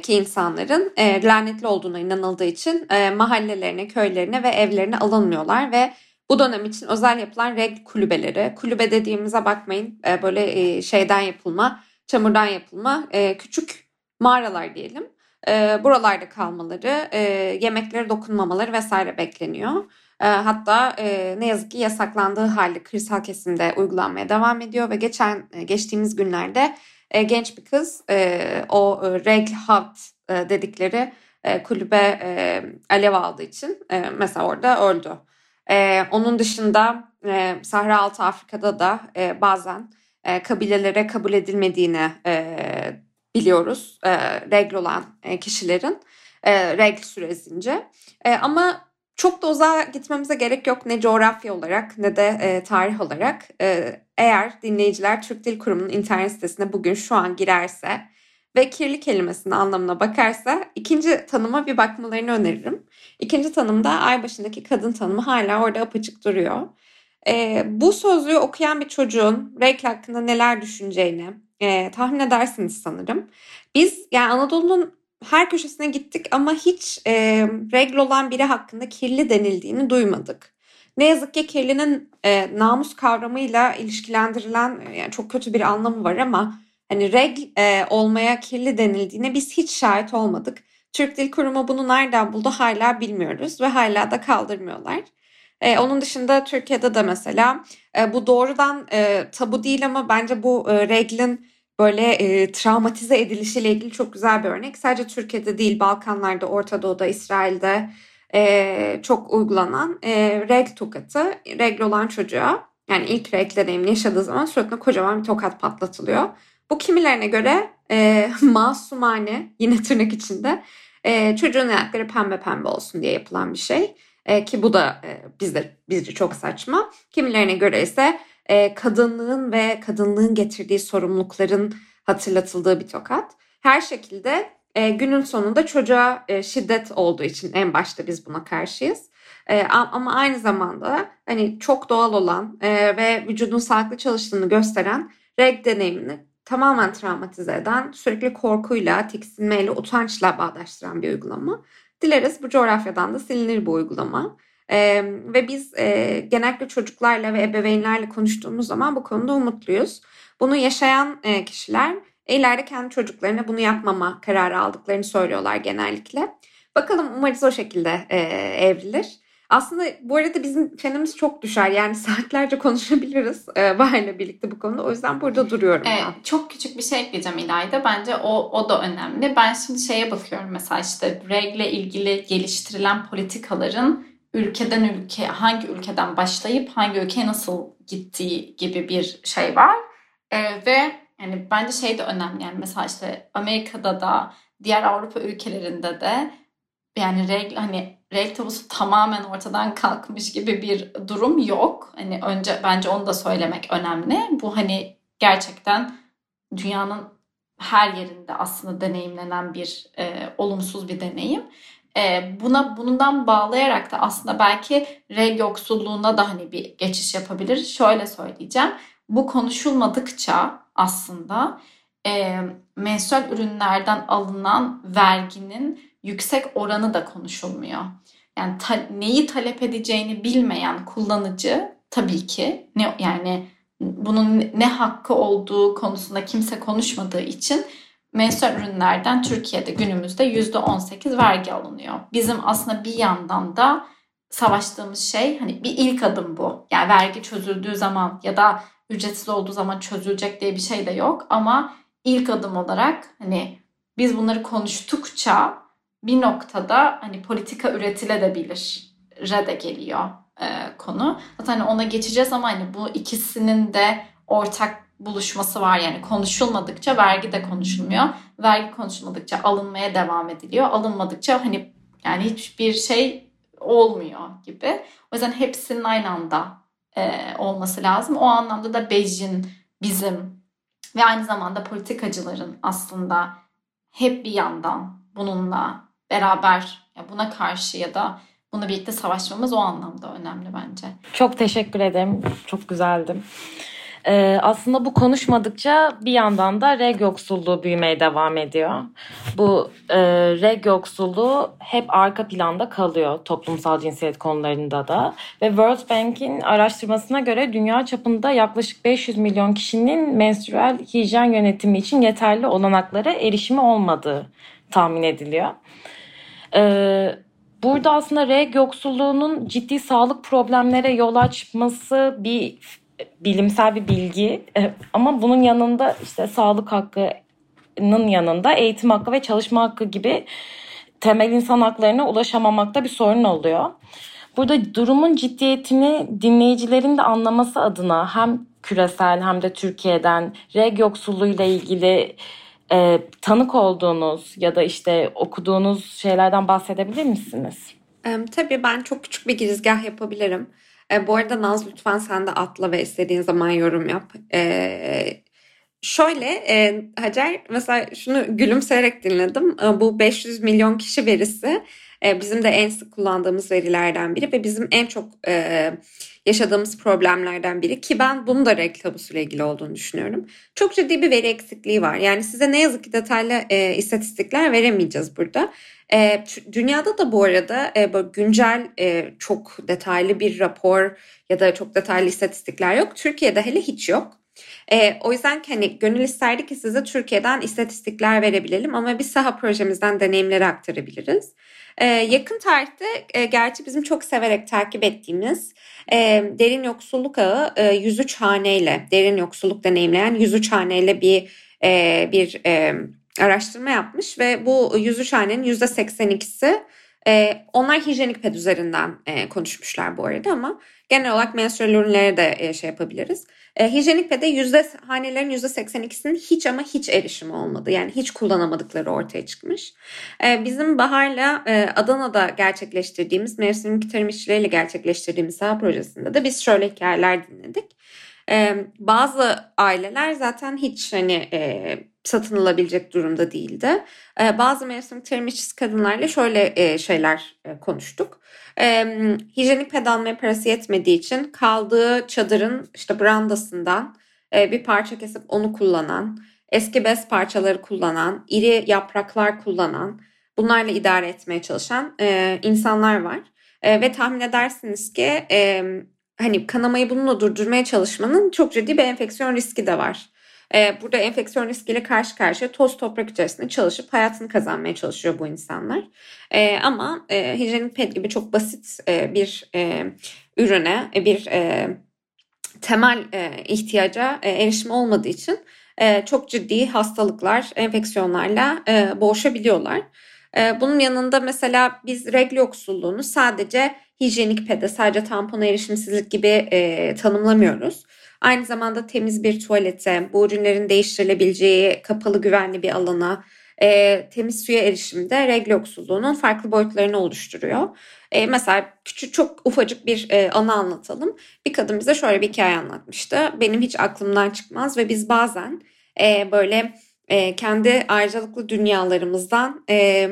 ki insanların e, lanetli olduğuna inanıldığı için mahallelerine, köylerine ve evlerine alınmıyorlar ve bu dönem için özel yapılan regl kulübeleri, kulübe dediğimize bakmayın böyle şeyden yapılma, çamurdan yapılma küçük mağaralar diyelim. E, buralarda kalmaları, e, yemeklere dokunmamaları vesaire bekleniyor. E, hatta e, ne yazık ki yasaklandığı halde kırsal kesimde uygulanmaya devam ediyor ve geçen e, geçtiğimiz günlerde e, genç bir kız e, o e, Reg Hat e, dedikleri e, kulübe e, alev aldığı için e, mesela orada öldü. E, onun dışında e, Sahra Altı Afrika'da da e, bazen e, kabilelere kabul edilmediğini e, biliyoruz. E, regl olan e, kişilerin e, regl süresince. E, ama çok da uzağa gitmemize gerek yok ne coğrafya olarak ne de e, tarih olarak. E, eğer dinleyiciler Türk Dil Kurumu'nun internet sitesine bugün şu an girerse ve kirli kelimesinin anlamına bakarsa ikinci tanıma bir bakmalarını öneririm. İkinci tanımda ay başındaki kadın tanımı hala orada apaçık duruyor. E, bu sözlüğü okuyan bir çocuğun regl hakkında neler düşüneceğini e, tahmin edersiniz sanırım. Biz yani Anadolu'nun her köşesine gittik ama hiç e, regl olan biri hakkında kirli denildiğini duymadık. Ne yazık ki kirlinin e, namus kavramıyla ilişkilendirilen yani çok kötü bir anlamı var ama hani regl e, olmaya kirli denildiğine biz hiç şahit olmadık. Türk Dil Kurumu bunu nereden buldu hala bilmiyoruz ve hala da kaldırmıyorlar. E, onun dışında Türkiye'de de mesela e, bu doğrudan e, tabu değil ama bence bu e, reglin böyle e, travmatize edilişiyle ilgili çok güzel bir örnek. Sadece Türkiye'de değil Balkanlarda, Orta Doğu'da, İsrail'de e, çok uygulanan e, regl tokatı. Regl olan çocuğa yani ilk regl deneyimini yaşadığı zaman suratına kocaman bir tokat patlatılıyor. Bu kimilerine göre e, masumane yine tırnak içinde e, çocuğun ayakları pembe pembe olsun diye yapılan bir şey. E, ki bu da e, bizde bizce çok saçma. Kimilerine göre ise e, kadınlığın ve kadınlığın getirdiği sorumlulukların hatırlatıldığı bir tokat. Her şekilde e, günün sonunda çocuğa e, şiddet olduğu için en başta biz buna karşıyız. E, ama aynı zamanda hani çok doğal olan e, ve vücudun sağlıklı çalıştığını gösteren reg deneyimini tamamen travmatize eden, sürekli korkuyla, tiksinmeyle, utançla bağdaştıran bir uygulama. Dileriz bu coğrafyadan da silinir bu uygulama. Ee, ve biz e, genellikle çocuklarla ve ebeveynlerle konuştuğumuz zaman bu konuda umutluyuz. Bunu yaşayan e, kişiler ileride kendi çocuklarına bunu yapmama kararı aldıklarını söylüyorlar genellikle. Bakalım umarız o şekilde e, evrilir. Aslında bu arada bizim çenemiz çok düşer. Yani saatlerce konuşabiliriz e, Bahar'la birlikte bu konuda. O yüzden burada duruyorum. Evet, ben. Çok küçük bir şey ekleyeceğim İlayda. Bence o, o da önemli. Ben şimdi şeye bakıyorum mesela işte regle ilgili geliştirilen politikaların ülkeden ülke hangi ülkeden başlayıp hangi ülkeye nasıl gittiği gibi bir şey var. Ee, ve yani bence şey de önemli yani mesela işte Amerika'da da diğer Avrupa ülkelerinde de yani regl hani regl tabusu tamamen ortadan kalkmış gibi bir durum yok. Hani önce bence onu da söylemek önemli. Bu hani gerçekten dünyanın her yerinde aslında deneyimlenen bir e, olumsuz bir deneyim. E, buna bundan bağlayarak da aslında belki reg yoksulluğuna da hani bir geçiş yapabilir. Şöyle söyleyeceğim. Bu konuşulmadıkça aslında e, menstrual ürünlerden alınan verginin yüksek oranı da konuşulmuyor. Yani ta, neyi talep edeceğini bilmeyen kullanıcı tabii ki ne yani bunun ne hakkı olduğu konusunda kimse konuşmadığı için menstrual ürünlerden Türkiye'de günümüzde %18 vergi alınıyor. Bizim aslında bir yandan da savaştığımız şey hani bir ilk adım bu. Yani vergi çözüldüğü zaman ya da ücretsiz olduğu zaman çözülecek diye bir şey de yok ama ilk adım olarak hani biz bunları konuştukça bir noktada hani politika üretilebilir de geliyor e, konu. Zaten ona geçeceğiz ama hani bu ikisinin de ortak buluşması var yani konuşulmadıkça vergi de konuşulmuyor. Vergi konuşulmadıkça alınmaya devam ediliyor. Alınmadıkça hani yani hiçbir şey olmuyor gibi. O yüzden hepsinin aynı anda e, olması lazım. O anlamda da Bejin bizim ve aynı zamanda politikacıların aslında hep bir yandan bununla beraber ya buna karşı ya da bunu birlikte savaşmamız o anlamda önemli bence. Çok teşekkür ederim. Çok güzeldi. Ee, aslında bu konuşmadıkça bir yandan da reg yoksulluğu büyümeye devam ediyor. Bu e, reg yoksulluğu hep arka planda kalıyor toplumsal cinsiyet konularında da. Ve World Bank'in araştırmasına göre dünya çapında yaklaşık 500 milyon kişinin menstrual hijyen yönetimi için yeterli olanaklara erişimi olmadığı tahmin ediliyor. Ee, burada aslında reg yoksulluğunun ciddi sağlık problemlere yol açması bir bilimsel bir bilgi e, ama bunun yanında işte sağlık hakkının yanında eğitim hakkı ve çalışma hakkı gibi temel insan haklarına ulaşamamakta bir sorun oluyor. Burada durumun ciddiyetini dinleyicilerin de anlaması adına hem küresel hem de Türkiye'den reg yoksulluğuyla ilgili e, tanık olduğunuz ya da işte okuduğunuz şeylerden bahsedebilir misiniz? Tabii ben çok küçük bir girizgah yapabilirim. E, bu arada Naz lütfen sen de atla ve istediğin zaman yorum yap. E, şöyle e, Hacer mesela şunu gülümseyerek dinledim. E, bu 500 milyon kişi verisi e, bizim de en sık kullandığımız verilerden biri ve bizim en çok e, yaşadığımız problemlerden biri ki ben bunu da renk tabusuyla ilgili olduğunu düşünüyorum. Çok ciddi bir veri eksikliği var. Yani size ne yazık ki detaylı e, istatistikler veremeyeceğiz burada. E, dünyada da bu arada e, böyle güncel e, çok detaylı bir rapor ya da çok detaylı istatistikler yok. Türkiye'de hele hiç yok. E, o yüzden hani gönül isterdi ki size Türkiye'den istatistikler verebilelim ama bir saha projemizden deneyimleri aktarabiliriz. E, yakın tarihte e, gerçi bizim çok severek takip ettiğimiz e, derin yoksulluk ağı e, 103 haneyle, derin yoksulluk deneyimleyen 103 haneyle bir e, bir e, araştırma yapmış ve bu 103 hanenin %82'si e, onlar hijyenik ped üzerinden e, konuşmuşlar bu arada ama genel olarak menstrual ürünlere de e, şey yapabiliriz. E, hijyenik pede yüzde hanelerin yüzde 82'sinin hiç ama hiç erişimi olmadı. Yani hiç kullanamadıkları ortaya çıkmış. E, bizim Bahar'la e, Adana'da gerçekleştirdiğimiz mevsimlik tarım işçileriyle gerçekleştirdiğimiz saha projesinde de biz şöyle hikayeler dinledik. E, bazı aileler zaten hiç hani e, satın alabilecek durumda değildi. E, bazı mevsim tarım işçisi kadınlarla şöyle e, şeyler e, konuştuk. E, hijyenik ped almaya parası yetmediği için kaldığı çadırın işte brandasından e, bir parça kesip onu kullanan, eski bez parçaları kullanan, iri yapraklar kullanan, bunlarla idare etmeye çalışan e, insanlar var. E, ve tahmin edersiniz ki e, hani kanamayı bununla durdurmaya çalışmanın çok ciddi bir enfeksiyon riski de var. Ee, burada enfeksiyon riskiyle karşı karşıya toz toprak içerisinde çalışıp hayatını kazanmaya çalışıyor bu insanlar. Ee, ama e, hijyenik ped gibi çok basit e, bir e, ürüne, bir temel ihtiyaca erişim olmadığı için çok ciddi hastalıklar, enfeksiyonlarla boğuşabiliyorlar. Bunun yanında mesela biz regl yoksulluğunu sadece hijyenik pede, sadece tampona erişimsizlik gibi tanımlamıyoruz. Aynı zamanda temiz bir tuvalete, bu ürünlerin değiştirilebileceği kapalı güvenli bir alana, e, temiz suya erişimde regl yoksulluğunun farklı boyutlarını oluşturuyor. E, mesela küçük çok ufacık bir e, anı anlatalım. Bir kadın bize şöyle bir hikaye anlatmıştı. Benim hiç aklımdan çıkmaz ve biz bazen e, böyle e, kendi ayrıcalıklı dünyalarımızdan e,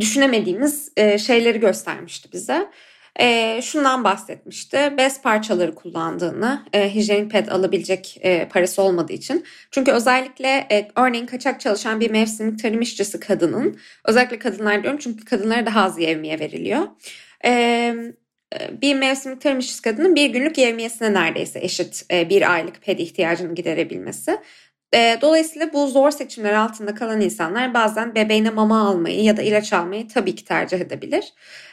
düşünemediğimiz e, şeyleri göstermişti bize e, şundan bahsetmişti. Bez parçaları kullandığını, e, hijyenik ped alabilecek e, parası olmadığı için. Çünkü özellikle e, örneğin kaçak çalışan bir mevsimlik tarım işçisi kadının, özellikle kadınlar diyorum çünkü kadınlara daha az yevmiye veriliyor. E, bir mevsimlik tarım işçisi kadının bir günlük yevmiyesine neredeyse eşit e, bir aylık ped ihtiyacını giderebilmesi. E, dolayısıyla bu zor seçimler altında kalan insanlar bazen bebeğine mama almayı ya da ilaç almayı tabii ki tercih edebilir.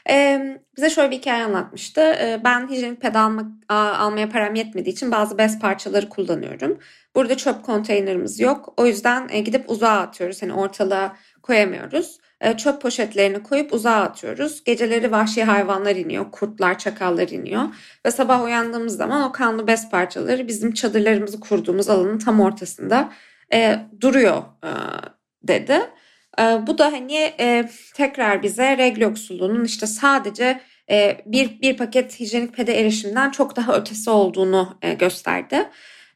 E, bize şöyle bir hikaye anlatmıştı. E, ben hijyenik ped almak, almaya param yetmediği için bazı bez parçaları kullanıyorum. Burada çöp konteynerimiz yok. O yüzden gidip uzağa atıyoruz. Hani ortalığa koyamıyoruz. E, çöp poşetlerini koyup uzağa atıyoruz. Geceleri vahşi hayvanlar iniyor, kurtlar, çakallar iniyor ve sabah uyandığımız zaman o kanlı bez parçaları bizim çadırlarımızı kurduğumuz alanın tam ortasında e, duruyor e, dedi. E, bu da hani e, tekrar bize regl yoksulluğunun işte sadece e, bir, bir paket hijyenik pede erişimden çok daha ötesi olduğunu e, gösterdi.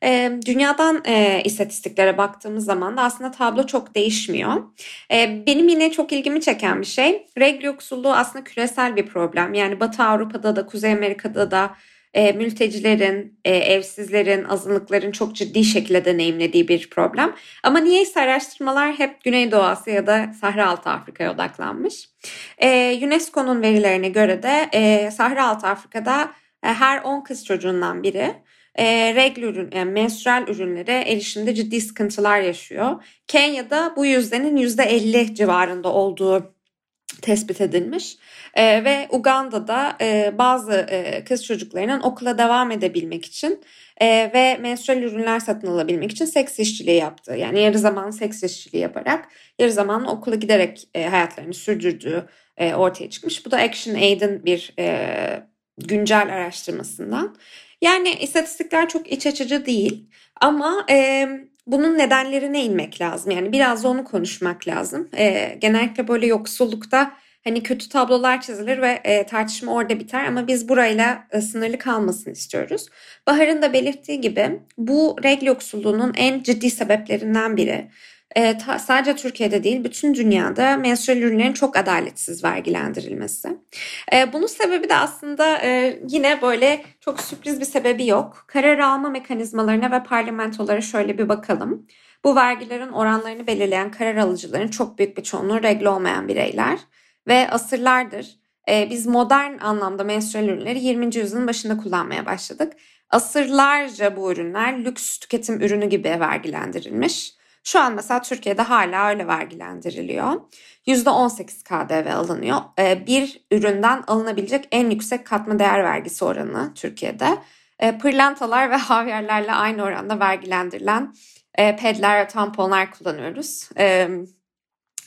E, dünyadan e, istatistiklere baktığımız zaman da aslında tablo çok değişmiyor. E, benim yine çok ilgimi çeken bir şey, regl yoksulluğu aslında küresel bir problem. Yani Batı Avrupa'da da, Kuzey Amerika'da da e, mültecilerin, e, evsizlerin, azınlıkların çok ciddi şekilde deneyimlediği bir problem. Ama niyeyse araştırmalar hep Güneydoğu Asya ya da Sahra Altı Afrika'ya odaklanmış. E, UNESCO'nun verilerine göre de e, Sahra Altı Afrika'da e, her 10 kız çocuğundan biri e, regl ürün, yani menstrual ürünlere erişimde ciddi sıkıntılar yaşıyor. Kenya'da bu yüzdenin %50 civarında olduğu tespit edilmiş. E, ve Uganda'da e, bazı e, kız çocuklarının okula devam edebilmek için e, ve menstrual ürünler satın alabilmek için seks işçiliği yaptı. Yani yarı zaman seks işçiliği yaparak yarı zaman okula giderek e, hayatlarını sürdürdüğü e, ortaya çıkmış. Bu da Action Aid'in bir e, güncel araştırmasından. Yani istatistikler çok iç açıcı değil ama e, bunun nedenlerine inmek lazım. Yani biraz da onu konuşmak lazım. E, genellikle böyle yoksullukta hani kötü tablolar çizilir ve e, tartışma orada biter ama biz burayla e, sınırlı kalmasını istiyoruz. Bahar'ın da belirttiği gibi bu regl yoksulluğunun en ciddi sebeplerinden biri e, ta, sadece Türkiye'de değil bütün dünyada menstrual ürünlerin çok adaletsiz vergilendirilmesi. E, bunun sebebi de aslında e, yine böyle çok sürpriz bir sebebi yok. Karar alma mekanizmalarına ve parlamentolara şöyle bir bakalım. Bu vergilerin oranlarını belirleyen karar alıcıların çok büyük bir çoğunluğu regl olmayan bireyler ve asırlardır e, biz modern anlamda menstrual ürünleri 20. yüzyılın başında kullanmaya başladık. Asırlarca bu ürünler lüks tüketim ürünü gibi vergilendirilmiş. Şu an mesela Türkiye'de hala öyle vergilendiriliyor. %18 KDV alınıyor. E, bir üründen alınabilecek en yüksek katma değer vergisi oranı Türkiye'de. E, pırlantalar ve havyarlarla aynı oranda vergilendirilen e, pedler ve tamponlar kullanıyoruz.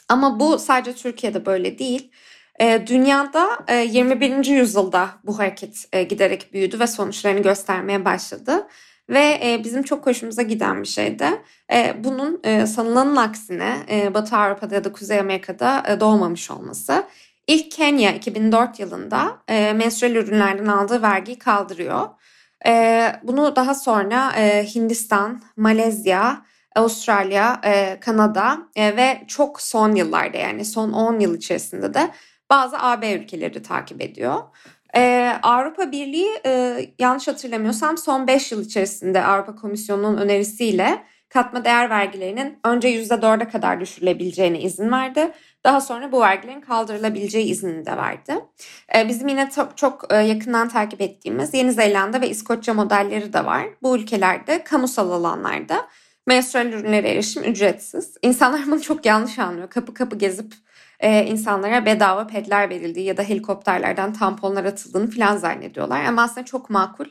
Ama bu sadece Türkiye'de böyle değil. E, dünyada e, 21. yüzyılda bu hareket e, giderek büyüdü ve sonuçlarını göstermeye başladı. Ve e, bizim çok hoşumuza giden bir şeydi. E, bunun e, sanılanın aksine e, Batı Avrupa'da ya da Kuzey Amerika'da doğmamış olması. İlk Kenya 2004 yılında e, menstrual ürünlerden aldığı vergiyi kaldırıyor. Bunu daha sonra Hindistan, Malezya, Avustralya, Kanada ve çok son yıllarda yani son 10 yıl içerisinde de bazı AB ülkeleri takip ediyor. Ee, Avrupa Birliği e, yanlış hatırlamıyorsam son 5 yıl içerisinde Avrupa Komisyonu'nun önerisiyle katma değer vergilerinin önce %4'e kadar düşürülebileceğine izin verdi. Daha sonra bu vergilerin kaldırılabileceği iznini de verdi. Ee, bizim yine çok, e, yakından takip ettiğimiz Yeni Zelanda ve İskoçya modelleri de var. Bu ülkelerde kamusal alanlarda menstrual ürünlere erişim ücretsiz. İnsanlar bunu çok yanlış anlıyor. Kapı kapı gezip e, insanlara bedava pedler verildiği ya da helikopterlerden tamponlar atıldığını falan zannediyorlar. Ama aslında çok makul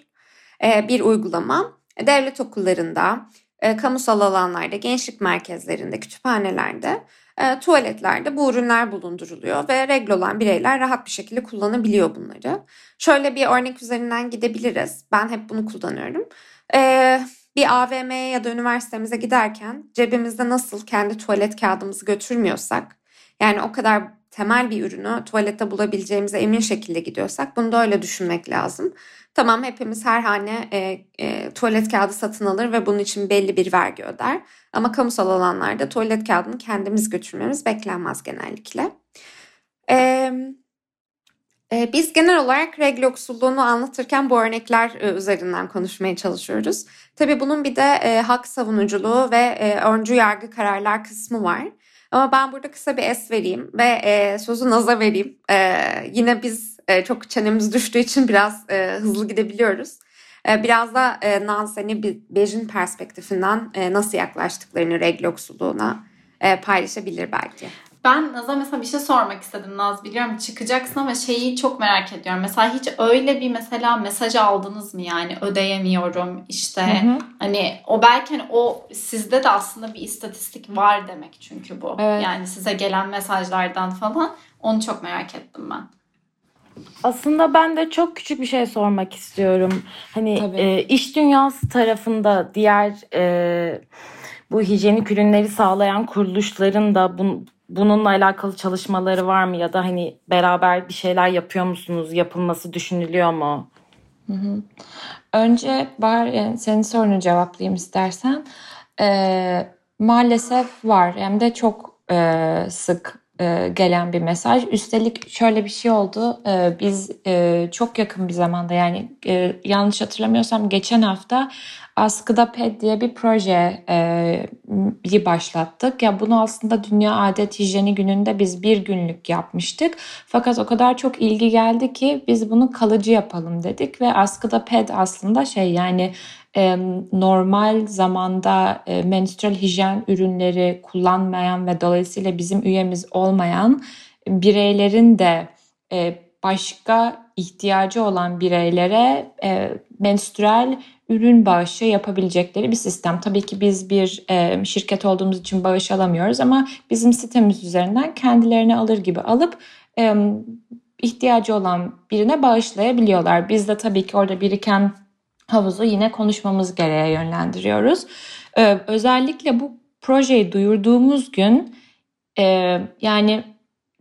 e, bir uygulama. Devlet okullarında, e, kamusal alanlarda, gençlik merkezlerinde, kütüphanelerde, e, tuvaletlerde bu ürünler bulunduruluyor ve regl olan bireyler rahat bir şekilde kullanabiliyor bunları. Şöyle bir örnek üzerinden gidebiliriz. Ben hep bunu kullanıyorum. E, bir AVM'ye ya da üniversitemize giderken cebimizde nasıl kendi tuvalet kağıdımızı götürmüyorsak yani o kadar temel bir ürünü tuvalette bulabileceğimize emin şekilde gidiyorsak bunu da öyle düşünmek lazım. Tamam hepimiz her hane e, e, tuvalet kağıdı satın alır ve bunun için belli bir vergi öder. Ama kamusal alanlarda tuvalet kağıdını kendimiz götürmemiz beklenmez genellikle. E, e, biz genel olarak regl yoksulluğunu anlatırken bu örnekler e, üzerinden konuşmaya çalışıyoruz. Tabii bunun bir de e, hak savunuculuğu ve e, öncü yargı kararlar kısmı var. Ama ben burada kısa bir es vereyim ve sözü Naz'a vereyim. Yine biz çok çenemiz düştüğü için biraz hızlı gidebiliyoruz. Biraz da Naz hani Bej'in perspektifinden nasıl yaklaştıklarını regl yoksulluğuna paylaşabilir belki. Ben Naz'a mesela bir şey sormak istedim Naz. Biliyorum çıkacaksın ama şeyi çok merak ediyorum. Mesela hiç öyle bir mesela mesaj aldınız mı yani ödeyemiyorum işte hı hı. hani o belki hani o sizde de aslında bir istatistik var demek çünkü bu. Evet. Yani size gelen mesajlardan falan onu çok merak ettim ben. Aslında ben de çok küçük bir şey sormak istiyorum. Hani e, iş dünyası tarafında diğer e, bu hijyenik ürünleri sağlayan kuruluşların da bun, bununla alakalı çalışmaları var mı ya da hani beraber bir şeyler yapıyor musunuz? Yapılması düşünülüyor mu? Önce var yani senin sorunu cevaplayayım istersen. Ee, maalesef var hem de çok e, sık e, gelen bir mesaj. Üstelik şöyle bir şey oldu. E, biz e, çok yakın bir zamanda yani e, yanlış hatırlamıyorsam geçen hafta Askıda Ped diye bir projeyi e, başlattık. Ya bunu aslında Dünya Adet Hijyeni Günü'nde biz bir günlük yapmıştık. Fakat o kadar çok ilgi geldi ki biz bunu kalıcı yapalım dedik ve Askıda Ped aslında şey yani e, normal zamanda e, menstrual hijyen ürünleri kullanmayan ve dolayısıyla bizim üyemiz olmayan bireylerin de e, başka ihtiyacı olan bireylere e, menstrual ürün bağışı yapabilecekleri bir sistem. Tabii ki biz bir şirket olduğumuz için bağış alamıyoruz ama bizim sitemiz üzerinden kendilerine alır gibi alıp ihtiyacı olan birine bağışlayabiliyorlar. Biz de tabii ki orada biriken havuzu yine konuşmamız gereğe yönlendiriyoruz. E, özellikle bu projeyi duyurduğumuz gün e, yani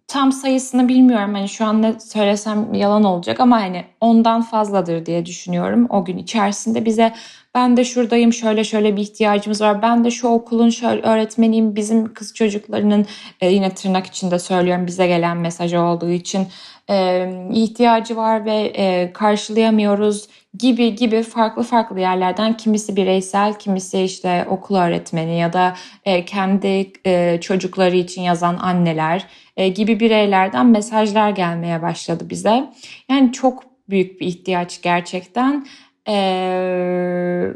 tam sayısını bilmiyorum. Hani şu an ne söylesem yalan olacak ama hani ondan fazladır diye düşünüyorum o gün içerisinde bize ben de şuradayım şöyle şöyle bir ihtiyacımız var. Ben de şu okulun şöyle öğretmeniyim. Bizim kız çocuklarının e, yine tırnak içinde söylüyorum bize gelen mesaj olduğu için e, ihtiyacı var ve e, karşılayamıyoruz gibi gibi farklı farklı yerlerden kimisi bireysel, kimisi işte okul öğretmeni ya da e, kendi e, çocukları için yazan anneler e, gibi bireylerden mesajlar gelmeye başladı bize. Yani çok büyük bir ihtiyaç gerçekten. E,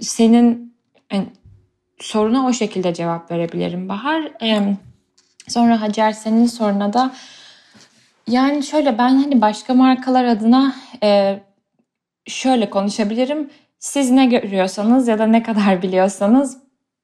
senin yani, soruna o şekilde cevap verebilirim Bahar. E, sonra Hacer senin soruna da yani şöyle ben hani başka markalar adına e, şöyle konuşabilirim. Siz ne görüyorsanız ya da ne kadar biliyorsanız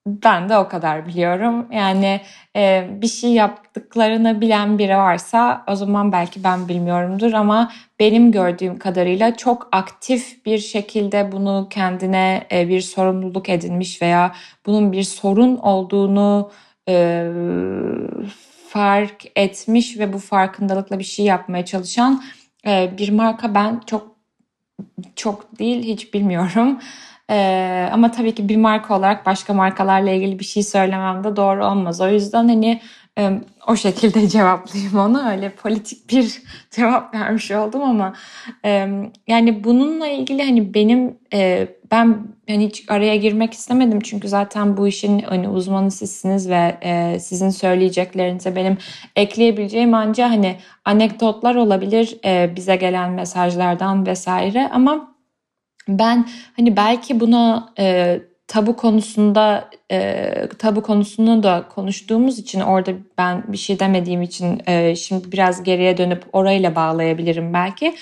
ben de o kadar biliyorum. Yani e, bir şey yaptıklarını bilen biri varsa o zaman belki ben bilmiyorumdur ama benim gördüğüm kadarıyla çok aktif bir şekilde bunu kendine e, bir sorumluluk edinmiş veya bunun bir sorun olduğunu e, fark etmiş ve bu farkındalıkla bir şey yapmaya çalışan e, bir marka ben çok çok değil hiç bilmiyorum. Ee, ama tabii ki bir marka olarak başka markalarla ilgili bir şey söylemem de doğru olmaz. O yüzden hani e, o şekilde cevaplayayım onu. Öyle politik bir cevap vermiş oldum ama e, yani bununla ilgili hani benim e, ben hani hiç araya girmek istemedim çünkü zaten bu işin hani uzmanı sizsiniz ve e, sizin söyleyeceklerinize benim ekleyebileceğim ancak hani anekdotlar olabilir e, bize gelen mesajlardan vesaire ama ben hani belki buna e, tabu konusunda e, tabu konusunu da konuştuğumuz için orada ben bir şey demediğim için e, şimdi biraz geriye dönüp orayla bağlayabilirim belki.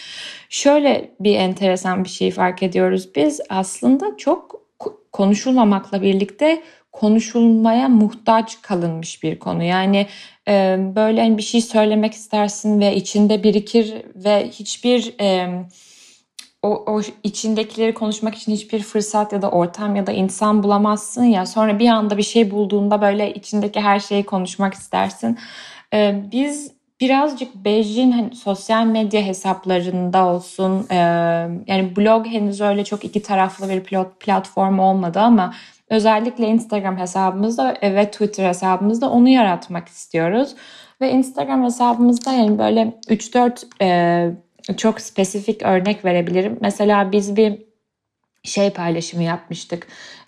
Şöyle bir enteresan bir şey fark ediyoruz biz aslında çok konuşulmamakla birlikte konuşulmaya muhtaç kalınmış bir konu. Yani e, böyle hani bir şey söylemek istersin ve içinde birikir ve hiçbir e, o, o içindekileri konuşmak için hiçbir fırsat ya da ortam ya da insan bulamazsın ya sonra bir anda bir şey bulduğunda böyle içindeki her şeyi konuşmak istersin. Ee, biz birazcık Beijing hani sosyal medya hesaplarında olsun e, yani blog henüz öyle çok iki taraflı bir pilot platform olmadı ama özellikle Instagram hesabımızda ve Twitter hesabımızda onu yaratmak istiyoruz. Ve Instagram hesabımızda yani böyle 3-4 e, çok spesifik örnek verebilirim. Mesela biz bir şey paylaşımı yapmıştık.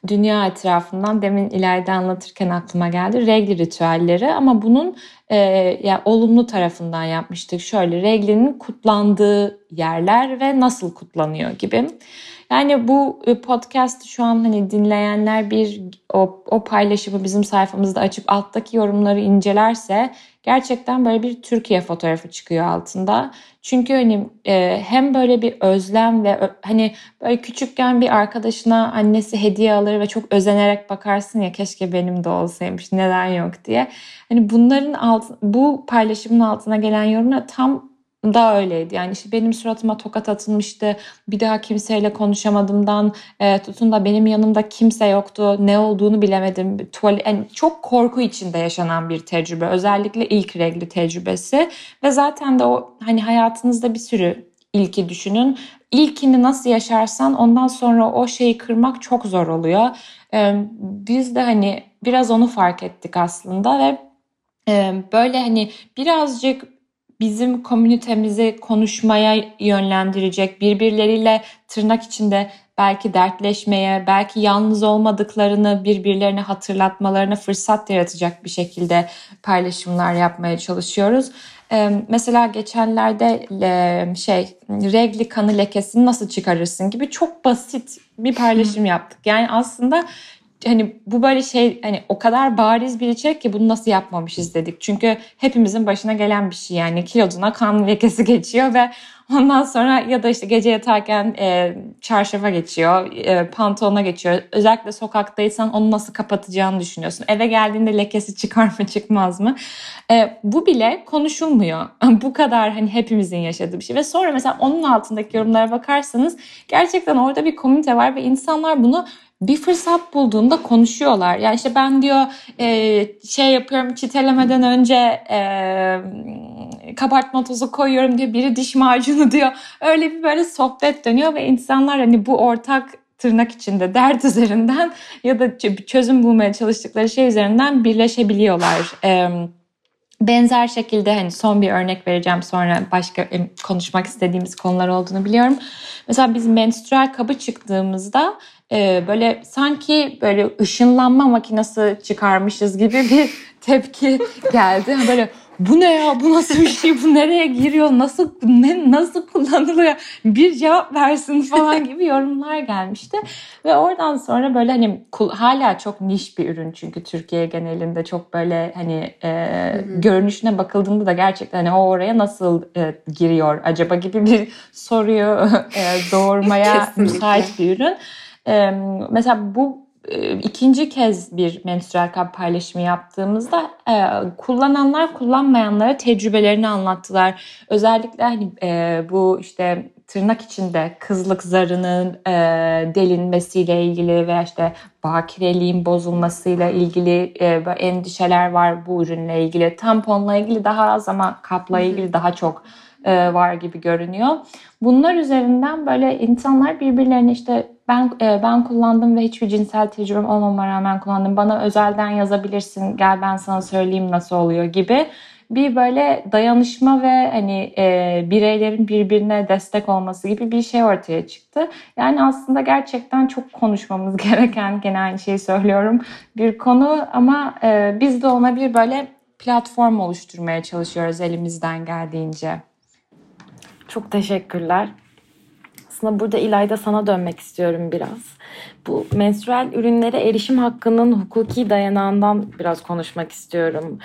Dünya etrafından demin ileride anlatırken aklıma geldi. Regl ritüelleri ama bunun e, yani olumlu tarafından yapmıştık. Şöyle reglinin kutlandığı yerler ve nasıl kutlanıyor gibi. Yani bu e, podcast şu an hani dinleyenler bir o, o paylaşımı bizim sayfamızda açıp alttaki yorumları incelerse gerçekten böyle bir Türkiye fotoğrafı çıkıyor altında. Çünkü hani e, hem böyle bir özlem ve hani böyle küçükken bir arkadaşına annesi hediye alır ve çok özenerek bakarsın ya keşke benim de olsaymış neden yok diye. Hani bunların alt, bu paylaşımın altına gelen yorumlar tam da öyleydi. Yani işte benim suratıma tokat atılmıştı. Bir daha kimseyle konuşamadımdan e, tutun da benim yanımda kimse yoktu. Ne olduğunu bilemedim. Tuvalet, yani çok korku içinde yaşanan bir tecrübe. Özellikle ilk regli tecrübesi. Ve zaten de o hani hayatınızda bir sürü ilki düşünün. İlkini nasıl yaşarsan ondan sonra o şeyi kırmak çok zor oluyor. E, biz de hani biraz onu fark ettik aslında ve e, böyle hani birazcık bizim komünitemizi konuşmaya yönlendirecek, birbirleriyle tırnak içinde belki dertleşmeye, belki yalnız olmadıklarını birbirlerine hatırlatmalarına fırsat yaratacak bir şekilde paylaşımlar yapmaya çalışıyoruz. Ee, mesela geçenlerde e, şey regli kanı lekesini nasıl çıkarırsın gibi çok basit bir paylaşım yaptık. Yani aslında hani bu böyle şey hani o kadar bariz bir içerik ki bunu nasıl yapmamışız dedik. Çünkü hepimizin başına gelen bir şey yani kiloduna kan lekesi geçiyor ve ondan sonra ya da işte gece yatarken e, çarşafa geçiyor, e, pantolona geçiyor. Özellikle sokaktaysan onu nasıl kapatacağını düşünüyorsun. Eve geldiğinde lekesi çıkar mı çıkmaz mı? E, bu bile konuşulmuyor. bu kadar hani hepimizin yaşadığı bir şey. Ve sonra mesela onun altındaki yorumlara bakarsanız gerçekten orada bir komünite var ve insanlar bunu bir fırsat bulduğunda konuşuyorlar. Yani işte ben diyor e, şey yapıyorum çitelemeden önce e, kabartma tozu koyuyorum diyor. Biri diş macunu diyor. Öyle bir böyle sohbet dönüyor ve insanlar hani bu ortak tırnak içinde dert üzerinden ya da çözüm bulmaya çalıştıkları şey üzerinden birleşebiliyorlar. E, benzer şekilde hani son bir örnek vereceğim sonra başka konuşmak istediğimiz konular olduğunu biliyorum. Mesela biz menstrual kabı çıktığımızda e, böyle sanki böyle ışınlanma makinesi çıkarmışız gibi bir tepki geldi. Böyle bu ne ya? Bu nasıl bir şey? Bu nereye giriyor? Nasıl ne nasıl kullanılıyor? Bir cevap versin falan gibi yorumlar gelmişti. Ve oradan sonra böyle hani hala çok niş bir ürün çünkü Türkiye genelinde çok böyle hani e, görünüşüne bakıldığında da gerçekten hani o oraya nasıl e, giriyor acaba? gibi bir soruyu e, doğurmaya müsait bir ürün. E, mesela bu ikinci kez bir menstrual kap paylaşımı yaptığımızda e, kullananlar kullanmayanlara tecrübelerini anlattılar. Özellikle hani e, bu işte tırnak içinde kızlık zarının e, delinmesiyle ilgili veya işte bakireliğin bozulmasıyla ilgili e, endişeler var bu ürünle ilgili. Tamponla ilgili daha az ama kapla ilgili daha çok e, var gibi görünüyor. Bunlar üzerinden böyle insanlar birbirlerine işte ben e, ben kullandım ve hiçbir cinsel tecrübem olmama rağmen kullandım. Bana özelden yazabilirsin. Gel ben sana söyleyeyim nasıl oluyor gibi bir böyle dayanışma ve hani e, bireylerin birbirine destek olması gibi bir şey ortaya çıktı. Yani aslında gerçekten çok konuşmamız gereken gene aynı şeyi söylüyorum bir konu ama e, biz de ona bir böyle platform oluşturmaya çalışıyoruz elimizden geldiğince. Çok teşekkürler. Aslında burada İlayda sana dönmek istiyorum biraz. Bu menstrual ürünlere erişim hakkının hukuki dayanağından biraz konuşmak istiyorum.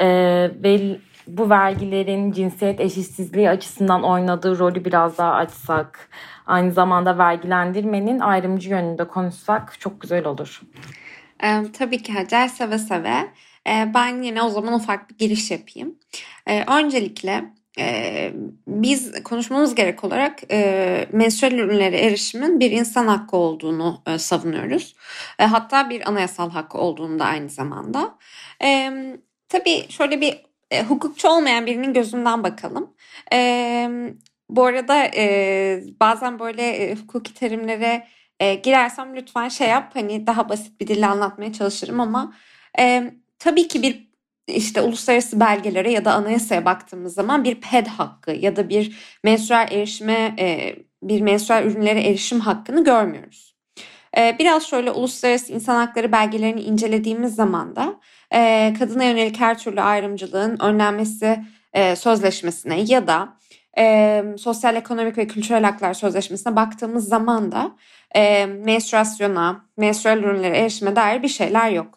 Ee, ve bu vergilerin cinsiyet eşitsizliği açısından oynadığı rolü biraz daha açsak, aynı zamanda vergilendirmenin ayrımcı yönünde konuşsak çok güzel olur. Ee, tabii ki Hacer seve seve. Ee, ben yine o zaman ufak bir giriş yapayım. Ee, öncelikle e, biz konuşmamız gerek olarak e, menstrual ürünlere erişimin bir insan hakkı olduğunu e, savunuyoruz. E, hatta bir anayasal hakkı olduğunu da aynı zamanda. E, tabii şöyle bir e, hukukçu olmayan birinin gözünden bakalım. E, bu arada e, bazen böyle e, hukuki terimlere e, girersem lütfen şey yap hani daha basit bir dille anlatmaya çalışırım ama e, tabii ki bir işte uluslararası belgelere ya da anayasaya baktığımız zaman bir PED hakkı ya da bir menstrual erişime e, bir menstrual ürünlere erişim hakkını görmüyoruz. E, biraz şöyle uluslararası insan hakları belgelerini incelediğimiz zaman da e, kadına yönelik her türlü ayrımcılığın önlenmesi sözleşmesine ya da sosyal ekonomik ve kültürel haklar sözleşmesine baktığımız zaman da e, menstruasyona, menstrual ürünlere erişime dair bir şeyler yok.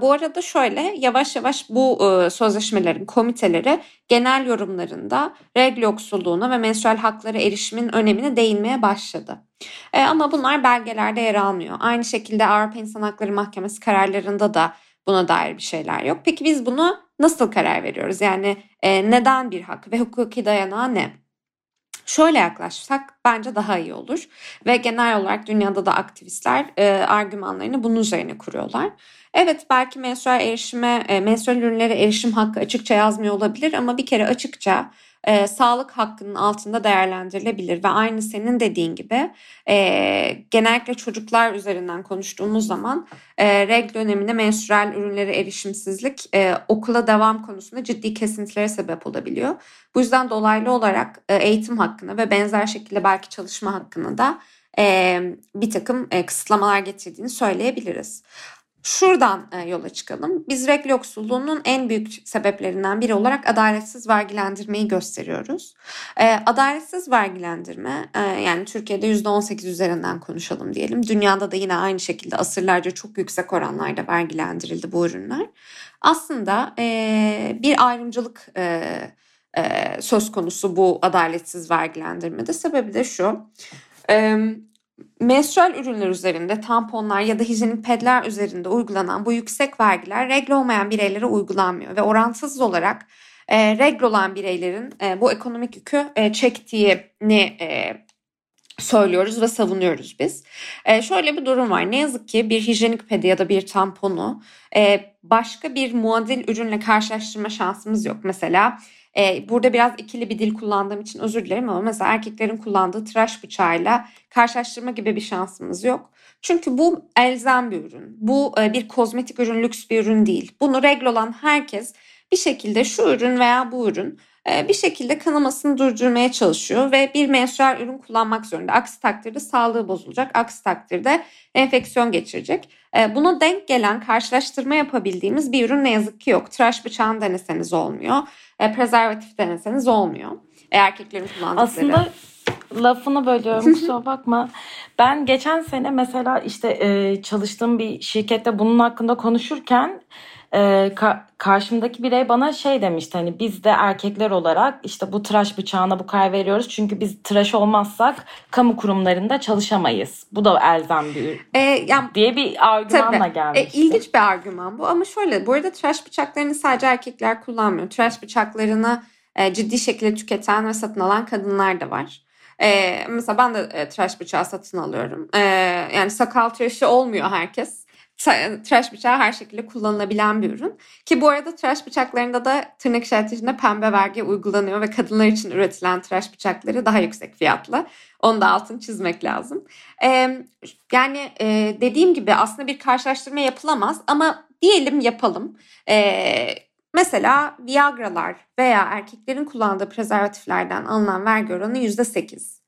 Bu arada şöyle yavaş yavaş bu e, sözleşmelerin komiteleri genel yorumlarında regl yoksulluğuna ve menstrual haklara erişimin önemine değinmeye başladı. E, ama bunlar belgelerde yer almıyor. Aynı şekilde Avrupa İnsan Hakları Mahkemesi kararlarında da buna dair bir şeyler yok. Peki biz bunu nasıl karar veriyoruz? Yani e, neden bir hak ve hukuki dayanağı ne? Şöyle yaklaşsak bence daha iyi olur ve genel olarak dünyada da aktivistler e, argümanlarını bunun üzerine kuruyorlar. Evet belki menstrual erişime, e, menstrual ürünlere erişim hakkı açıkça yazmıyor olabilir ama bir kere açıkça e, sağlık hakkının altında değerlendirilebilir ve aynı senin dediğin gibi e, genellikle çocuklar üzerinden konuştuğumuz zaman e, reg döneminde menstrual ürünlere erişimsizlik e, okula devam konusunda ciddi kesintilere sebep olabiliyor. Bu yüzden dolaylı olarak e, eğitim hakkını ve benzer şekilde belki çalışma hakkını da e, bir takım e, kısıtlamalar getirdiğini söyleyebiliriz. Şuradan e, yola çıkalım. Biz regl yoksulluğunun en büyük sebeplerinden biri olarak adaletsiz vergilendirmeyi gösteriyoruz. E, adaletsiz vergilendirme e, yani Türkiye'de %18 üzerinden konuşalım diyelim. Dünyada da yine aynı şekilde asırlarca çok yüksek oranlarda vergilendirildi bu ürünler. Aslında bir ayrımcılık söz konusu bu adaletsiz vergilendirmede. Sebebi de şu. Menstrual ürünler üzerinde tamponlar ya da hijyenik pedler üzerinde uygulanan bu yüksek vergiler regl olmayan bireylere uygulanmıyor ve orantısız olarak e, regl olan bireylerin e, bu ekonomik yükü e, çektiğini e, söylüyoruz ve savunuyoruz biz. E, şöyle bir durum var. Ne yazık ki bir hijyenik pedi ya da bir tamponu e, başka bir muadil ürünle karşılaştırma şansımız yok. Mesela e, burada biraz ikili bir dil kullandığım için özür dilerim ama mesela erkeklerin kullandığı tıraş bıçağıyla karşılaştırma gibi bir şansımız yok. Çünkü bu elzem bir ürün. Bu e, bir kozmetik ürün, lüks bir ürün değil. Bunu regl olan herkes bir şekilde şu ürün veya bu ürün bir şekilde kanamasını durdurmaya çalışıyor ve bir menstrual ürün kullanmak zorunda. Aksi takdirde sağlığı bozulacak. Aksi takdirde enfeksiyon geçirecek. E, buna denk gelen karşılaştırma yapabildiğimiz bir ürün ne yazık ki yok. Tıraş bıçağını deneseniz olmuyor. E, prezervatif deneseniz olmuyor. E, erkeklerin kullandıkları. Aslında lafını bölüyorum kusura bakma. Ben geçen sene mesela işte e, çalıştığım bir şirkette bunun hakkında konuşurken e, ka- karşımdaki birey bana şey demişti hani biz de erkekler olarak işte bu tıraş bıçağına bu karar veriyoruz çünkü biz tıraş olmazsak kamu kurumlarında çalışamayız. Bu da elzem bir e, yani, diye bir argümanla tabii. gelmişti. E, ilginç bir argüman bu ama şöyle bu arada tıraş bıçaklarını sadece erkekler kullanmıyor. Tıraş bıçaklarını e, ciddi şekilde tüketen ve satın alan kadınlar da var. E, mesela ben de e, tıraş bıçağı satın alıyorum. E, yani sakal tıraşı olmuyor herkes tıraş bıçağı her şekilde kullanılabilen bir ürün. Ki bu arada tıraş bıçaklarında da tırnak işaretinde pembe vergi uygulanıyor ve kadınlar için üretilen tıraş bıçakları daha yüksek fiyatlı. Onu da altını çizmek lazım. Ee, yani e, dediğim gibi aslında bir karşılaştırma yapılamaz ama diyelim yapalım. Ee, mesela Viagra'lar veya erkeklerin kullandığı prezervatiflerden alınan vergi oranı %8.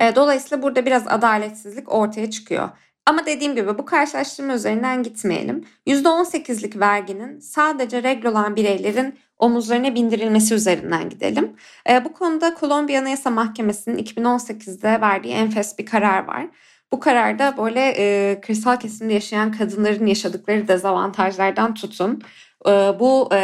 Ee, dolayısıyla burada biraz adaletsizlik ortaya çıkıyor. Ama dediğim gibi bu karşılaştırma üzerinden gitmeyelim. %18'lik verginin sadece regl olan bireylerin omuzlarına bindirilmesi üzerinden gidelim. E, bu konuda Kolombiya Anayasa Mahkemesi'nin 2018'de verdiği enfes bir karar var. Bu kararda böyle e, kırsal kesimde yaşayan kadınların yaşadıkları dezavantajlardan tutun. E, bu e,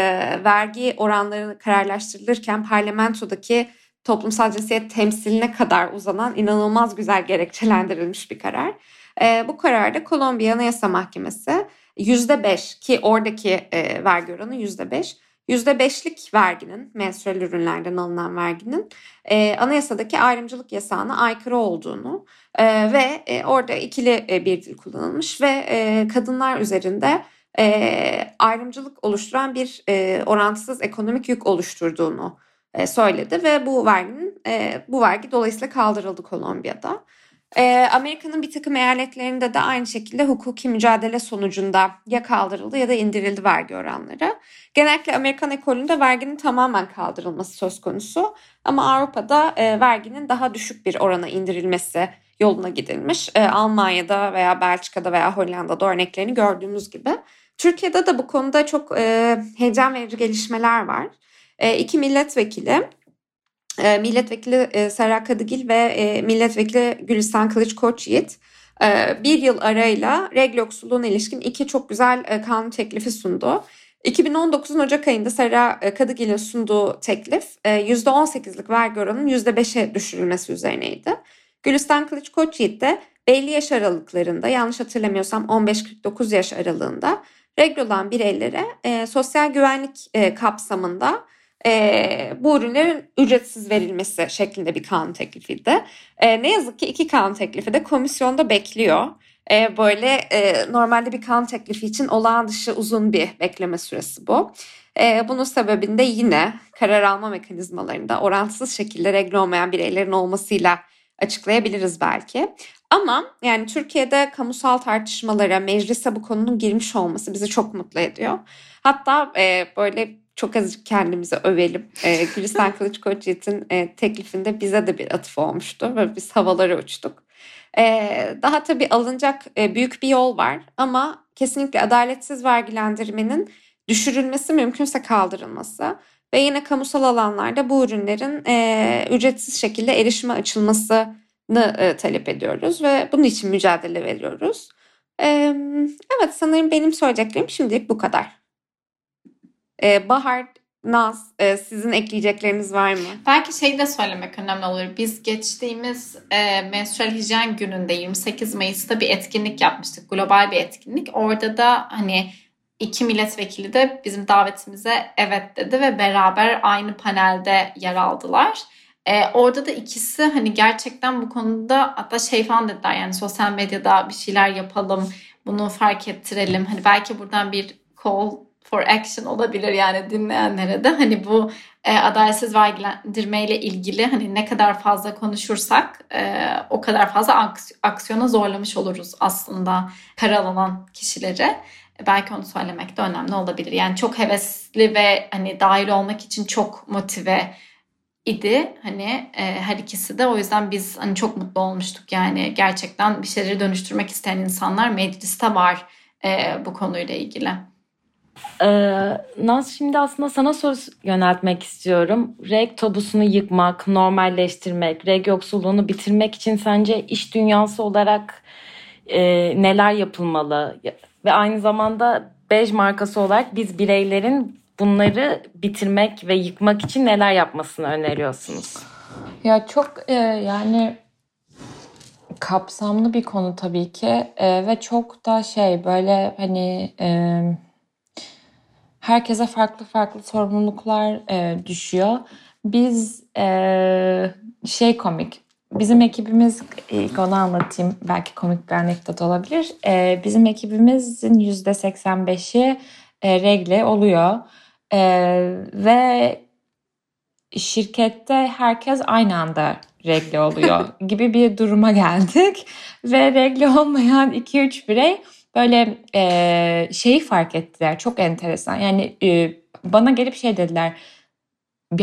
vergi oranları kararlaştırılırken parlamentodaki toplumsal cinsiyet temsiline kadar uzanan inanılmaz güzel gerekçelendirilmiş bir karar. E, bu kararda Kolombiya Anayasa Mahkemesi %5 ki oradaki e, vergi oranı %5. %5'lik verginin, menstrual ürünlerden alınan verginin e, anayasadaki ayrımcılık yasağına aykırı olduğunu e, ve e, orada ikili e, bir dil kullanılmış ve e, kadınlar üzerinde e, ayrımcılık oluşturan bir e, orantısız ekonomik yük oluşturduğunu e, söyledi ve bu verginin e, bu vergi dolayısıyla kaldırıldı Kolombiya'da. E, Amerika'nın bir takım eyaletlerinde de aynı şekilde hukuki mücadele sonucunda ya kaldırıldı ya da indirildi vergi oranları. Genellikle Amerikan ekolünde verginin tamamen kaldırılması söz konusu ama Avrupa'da e, verginin daha düşük bir orana indirilmesi yoluna gidilmiş. E, Almanya'da veya Belçika'da veya Hollanda'da örneklerini gördüğümüz gibi. Türkiye'de de bu konuda çok e, heyecan verici gelişmeler var. E, iki milletvekili e, milletvekili e, Serra Kadıgil ve e, milletvekili Gülistan Kılıç Koçyiğit e, bir yıl arayla regl yoksulluğuna ilişkin iki çok güzel e, kanun teklifi sundu. 2019'un Ocak ayında Serra e, Kadıgil'in sunduğu teklif %18'lik vergi oranının %5'e düşürülmesi üzerineydi. Gülistan Kılıç Koçyiğit de belli yaş aralıklarında yanlış hatırlamıyorsam 15-49 yaş aralığında regl olan bireylere sosyal güvenlik e, kapsamında e, bu ürünlerin ücretsiz verilmesi şeklinde bir kanun teklifiydi. E, ne yazık ki iki kanun teklifi de komisyonda bekliyor. E, böyle e, normalde bir kanun teklifi için olağan dışı uzun bir bekleme süresi bu. E, bunun sebebinde yine karar alma mekanizmalarında orantısız şekilde regle olmayan bireylerin olmasıyla açıklayabiliriz belki. Ama yani Türkiye'de kamusal tartışmalara, meclise bu konunun girmiş olması bizi çok mutlu ediyor. Hatta e, böyle çok azıcık kendimizi övelim. E, Gülistan Kılıç Koçyiğit'in e, teklifinde bize de bir atıf olmuştu ve biz havalara uçtuk. E, daha tabii alınacak e, büyük bir yol var ama kesinlikle adaletsiz vergilendirmenin düşürülmesi mümkünse kaldırılması ve yine kamusal alanlarda bu ürünlerin e, ücretsiz şekilde erişime açılmasını e, talep ediyoruz ve bunun için mücadele veriyoruz. E, evet sanırım benim söyleyeceklerim şimdilik bu kadar. Ee, Bahar, Naz e, sizin ekleyecekleriniz var mı? Belki şey de söylemek önemli olur. Biz geçtiğimiz e, menstrual hijyen gününde 28 Mayıs'ta bir etkinlik yapmıştık. Global bir etkinlik. Orada da hani iki milletvekili de bizim davetimize evet dedi ve beraber aynı panelde yer aldılar. Ee, orada da ikisi hani gerçekten bu konuda hatta şey falan dediler yani sosyal medyada bir şeyler yapalım bunu fark ettirelim. Hani belki buradan bir call for action olabilir yani dinleyenlere de hani bu e, adaletsiz vergilendirme ile ilgili hani ne kadar fazla konuşursak e, o kadar fazla aksiyona zorlamış oluruz aslında karar alan kişileri. E, belki onu söylemek de önemli olabilir. Yani çok hevesli ve hani dahil olmak için çok motive idi hani e, her ikisi de o yüzden biz hani çok mutlu olmuştuk yani gerçekten bir şeyleri dönüştürmek isteyen insanlar mecliste var e, bu konuyla ilgili. Ee, Naz şimdi aslında sana soru yöneltmek istiyorum. Reg tabusunu yıkmak, normalleştirmek, reg yoksulluğunu bitirmek için sence iş dünyası olarak e, neler yapılmalı? Ve aynı zamanda Bej markası olarak biz bireylerin bunları bitirmek ve yıkmak için neler yapmasını öneriyorsunuz? Ya çok e, yani kapsamlı bir konu tabii ki e, ve çok da şey böyle hani... E, herkese farklı farklı sorumluluklar e, düşüyor. Biz e, şey komik, bizim ekibimiz ilk onu anlatayım belki komik bir anekdot olabilir. E, bizim ekibimizin yüzde 85'i e, regle oluyor e, ve şirkette herkes aynı anda regle oluyor gibi bir duruma geldik ve regle olmayan 2-3 birey böyle e, şeyi fark ettiler. Çok enteresan. Yani e, bana gelip şey dediler.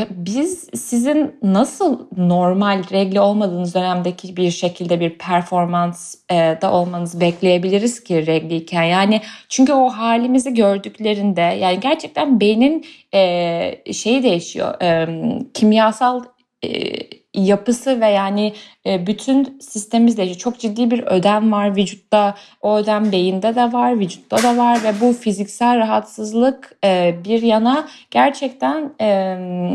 Biz sizin nasıl normal regle olmadığınız dönemdeki bir şekilde bir performans e, da olmanızı bekleyebiliriz ki regliyken. Yani çünkü o halimizi gördüklerinde yani gerçekten beynin e, şeyi değişiyor. E, kimyasal e, yapısı ve yani e, bütün sistemimizde çok ciddi bir ödem var vücutta. O ödem beyinde de var, vücutta da var ve bu fiziksel rahatsızlık e, bir yana gerçekten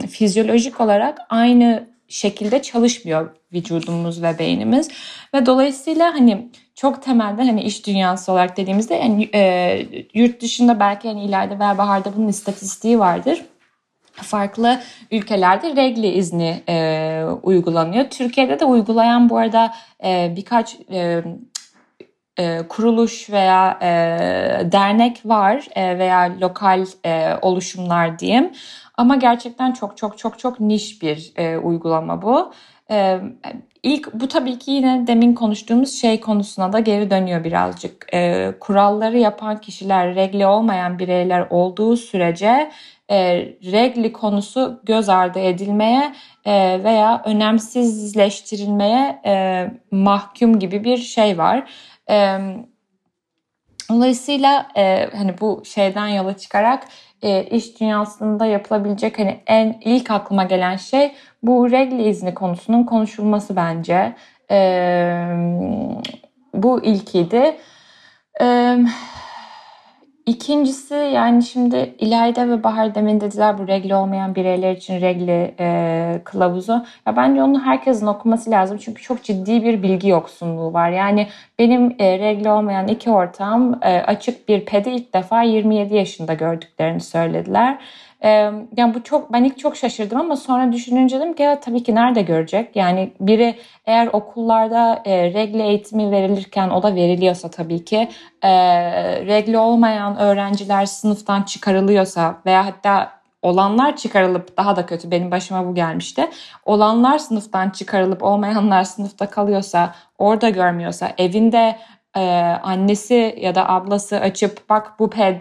fizyolojik olarak aynı şekilde çalışmıyor vücudumuz ve beynimiz ve dolayısıyla hani çok temelde hani iş dünyası olarak dediğimizde yani e, yurt dışında belki hani ileride veya baharda bunun istatistiği vardır farklı ülkelerde regli izni e, uygulanıyor. Türkiye'de de uygulayan bu arada e, birkaç e, e, kuruluş veya e, dernek var e, veya lokal e, oluşumlar diyeyim. Ama gerçekten çok çok çok çok niş bir e, uygulama bu. e, ilk bu tabii ki yine demin konuştuğumuz şey konusuna da geri dönüyor birazcık. E, kuralları yapan kişiler regle olmayan bireyler olduğu sürece e, regli konusu göz ardı edilmeye e, veya önemsizleştirilmeye e, mahkum gibi bir şey var. E, dolayısıyla e, hani bu şeyden yola çıkarak e, iş dünyasında yapılabilecek hani en ilk aklıma gelen şey bu regli izni konusunun konuşulması bence. E, bu ilkiydi. E, İkincisi yani şimdi İlayda ve Bahar demin dediler bu regli olmayan bireyler için regli e, kılavuzu. Ya bence onu herkesin okuması lazım çünkü çok ciddi bir bilgi yoksunluğu var. Yani benim e, regli olmayan iki ortağım e, açık bir pedi ilk defa 27 yaşında gördüklerini söylediler. Ee, yani bu çok ben ilk çok şaşırdım ama sonra düşününce dedim ki tabii ki nerede görecek? Yani biri eğer okullarda e, regle eğitimi verilirken o da veriliyorsa tabii ki e, regle olmayan öğrenciler sınıftan çıkarılıyorsa veya hatta olanlar çıkarılıp daha da kötü benim başıma bu gelmişti. Olanlar sınıftan çıkarılıp olmayanlar sınıfta kalıyorsa orada görmüyorsa evinde e, annesi ya da ablası açıp bak bu ped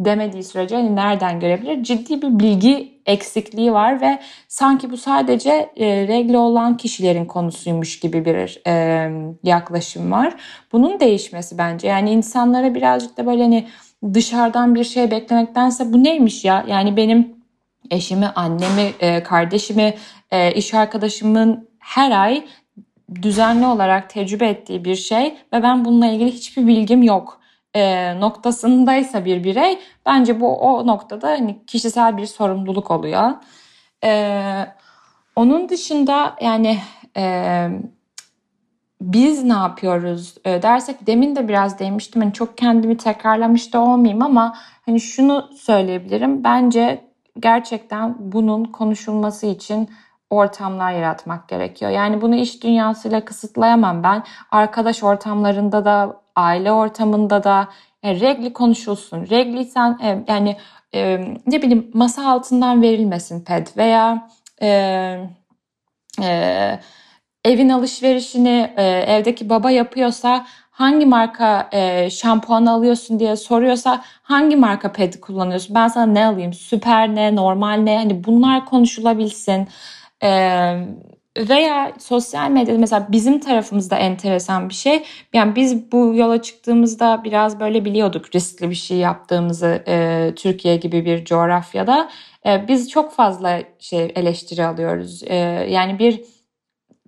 demediği sürece hani nereden görebilir? Ciddi bir bilgi eksikliği var ve sanki bu sadece e, regle olan kişilerin konusuymuş gibi bir e, yaklaşım var. Bunun değişmesi bence. Yani insanlara birazcık da böyle hani dışarıdan bir şey beklemektense bu neymiş ya? Yani benim eşimi, annemi, e, kardeşimi, e, iş arkadaşımın her ay düzenli olarak tecrübe ettiği bir şey ve ben bununla ilgili hiçbir bilgim yok e, noktasındaysa bir birey bence bu o noktada hani kişisel bir sorumluluk oluyor. E, onun dışında yani e, biz ne yapıyoruz e, dersek demin de biraz demiştim hani çok kendimi tekrarlamış da olmayayım ama hani şunu söyleyebilirim bence gerçekten bunun konuşulması için ortamlar yaratmak gerekiyor. Yani bunu iş dünyasıyla kısıtlayamam ben. Arkadaş ortamlarında da aile ortamında da yani e, regli konuşulsun. Regli sen e, yani e, ne bileyim masa altından verilmesin ped veya e, e, evin alışverişini e, evdeki baba yapıyorsa hangi marka e, şampuan alıyorsun diye soruyorsa hangi marka ped kullanıyorsun? Ben sana ne alayım? Süper ne, normal ne? Hani bunlar konuşulabilsin. Veya sosyal medyada mesela bizim tarafımızda enteresan bir şey. Yani biz bu yola çıktığımızda biraz böyle biliyorduk riskli bir şey yaptığımızı e, Türkiye gibi bir coğrafyada. E, biz çok fazla şey eleştiri alıyoruz. E, yani bir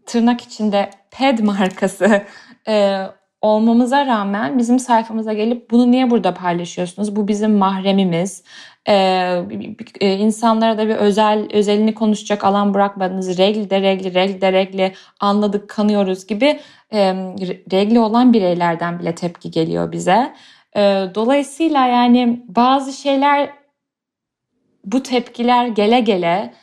tırnak içinde ped markası e, olmamıza rağmen bizim sayfamıza gelip bunu niye burada paylaşıyorsunuz? Bu bizim mahremimiz. Ee, insanlara da bir özel özelini konuşacak alan bırakmadınız. Regli de regli, regli de regli anladık, kanıyoruz gibi e, regli olan bireylerden bile tepki geliyor bize. E, dolayısıyla yani bazı şeyler bu tepkiler gele gele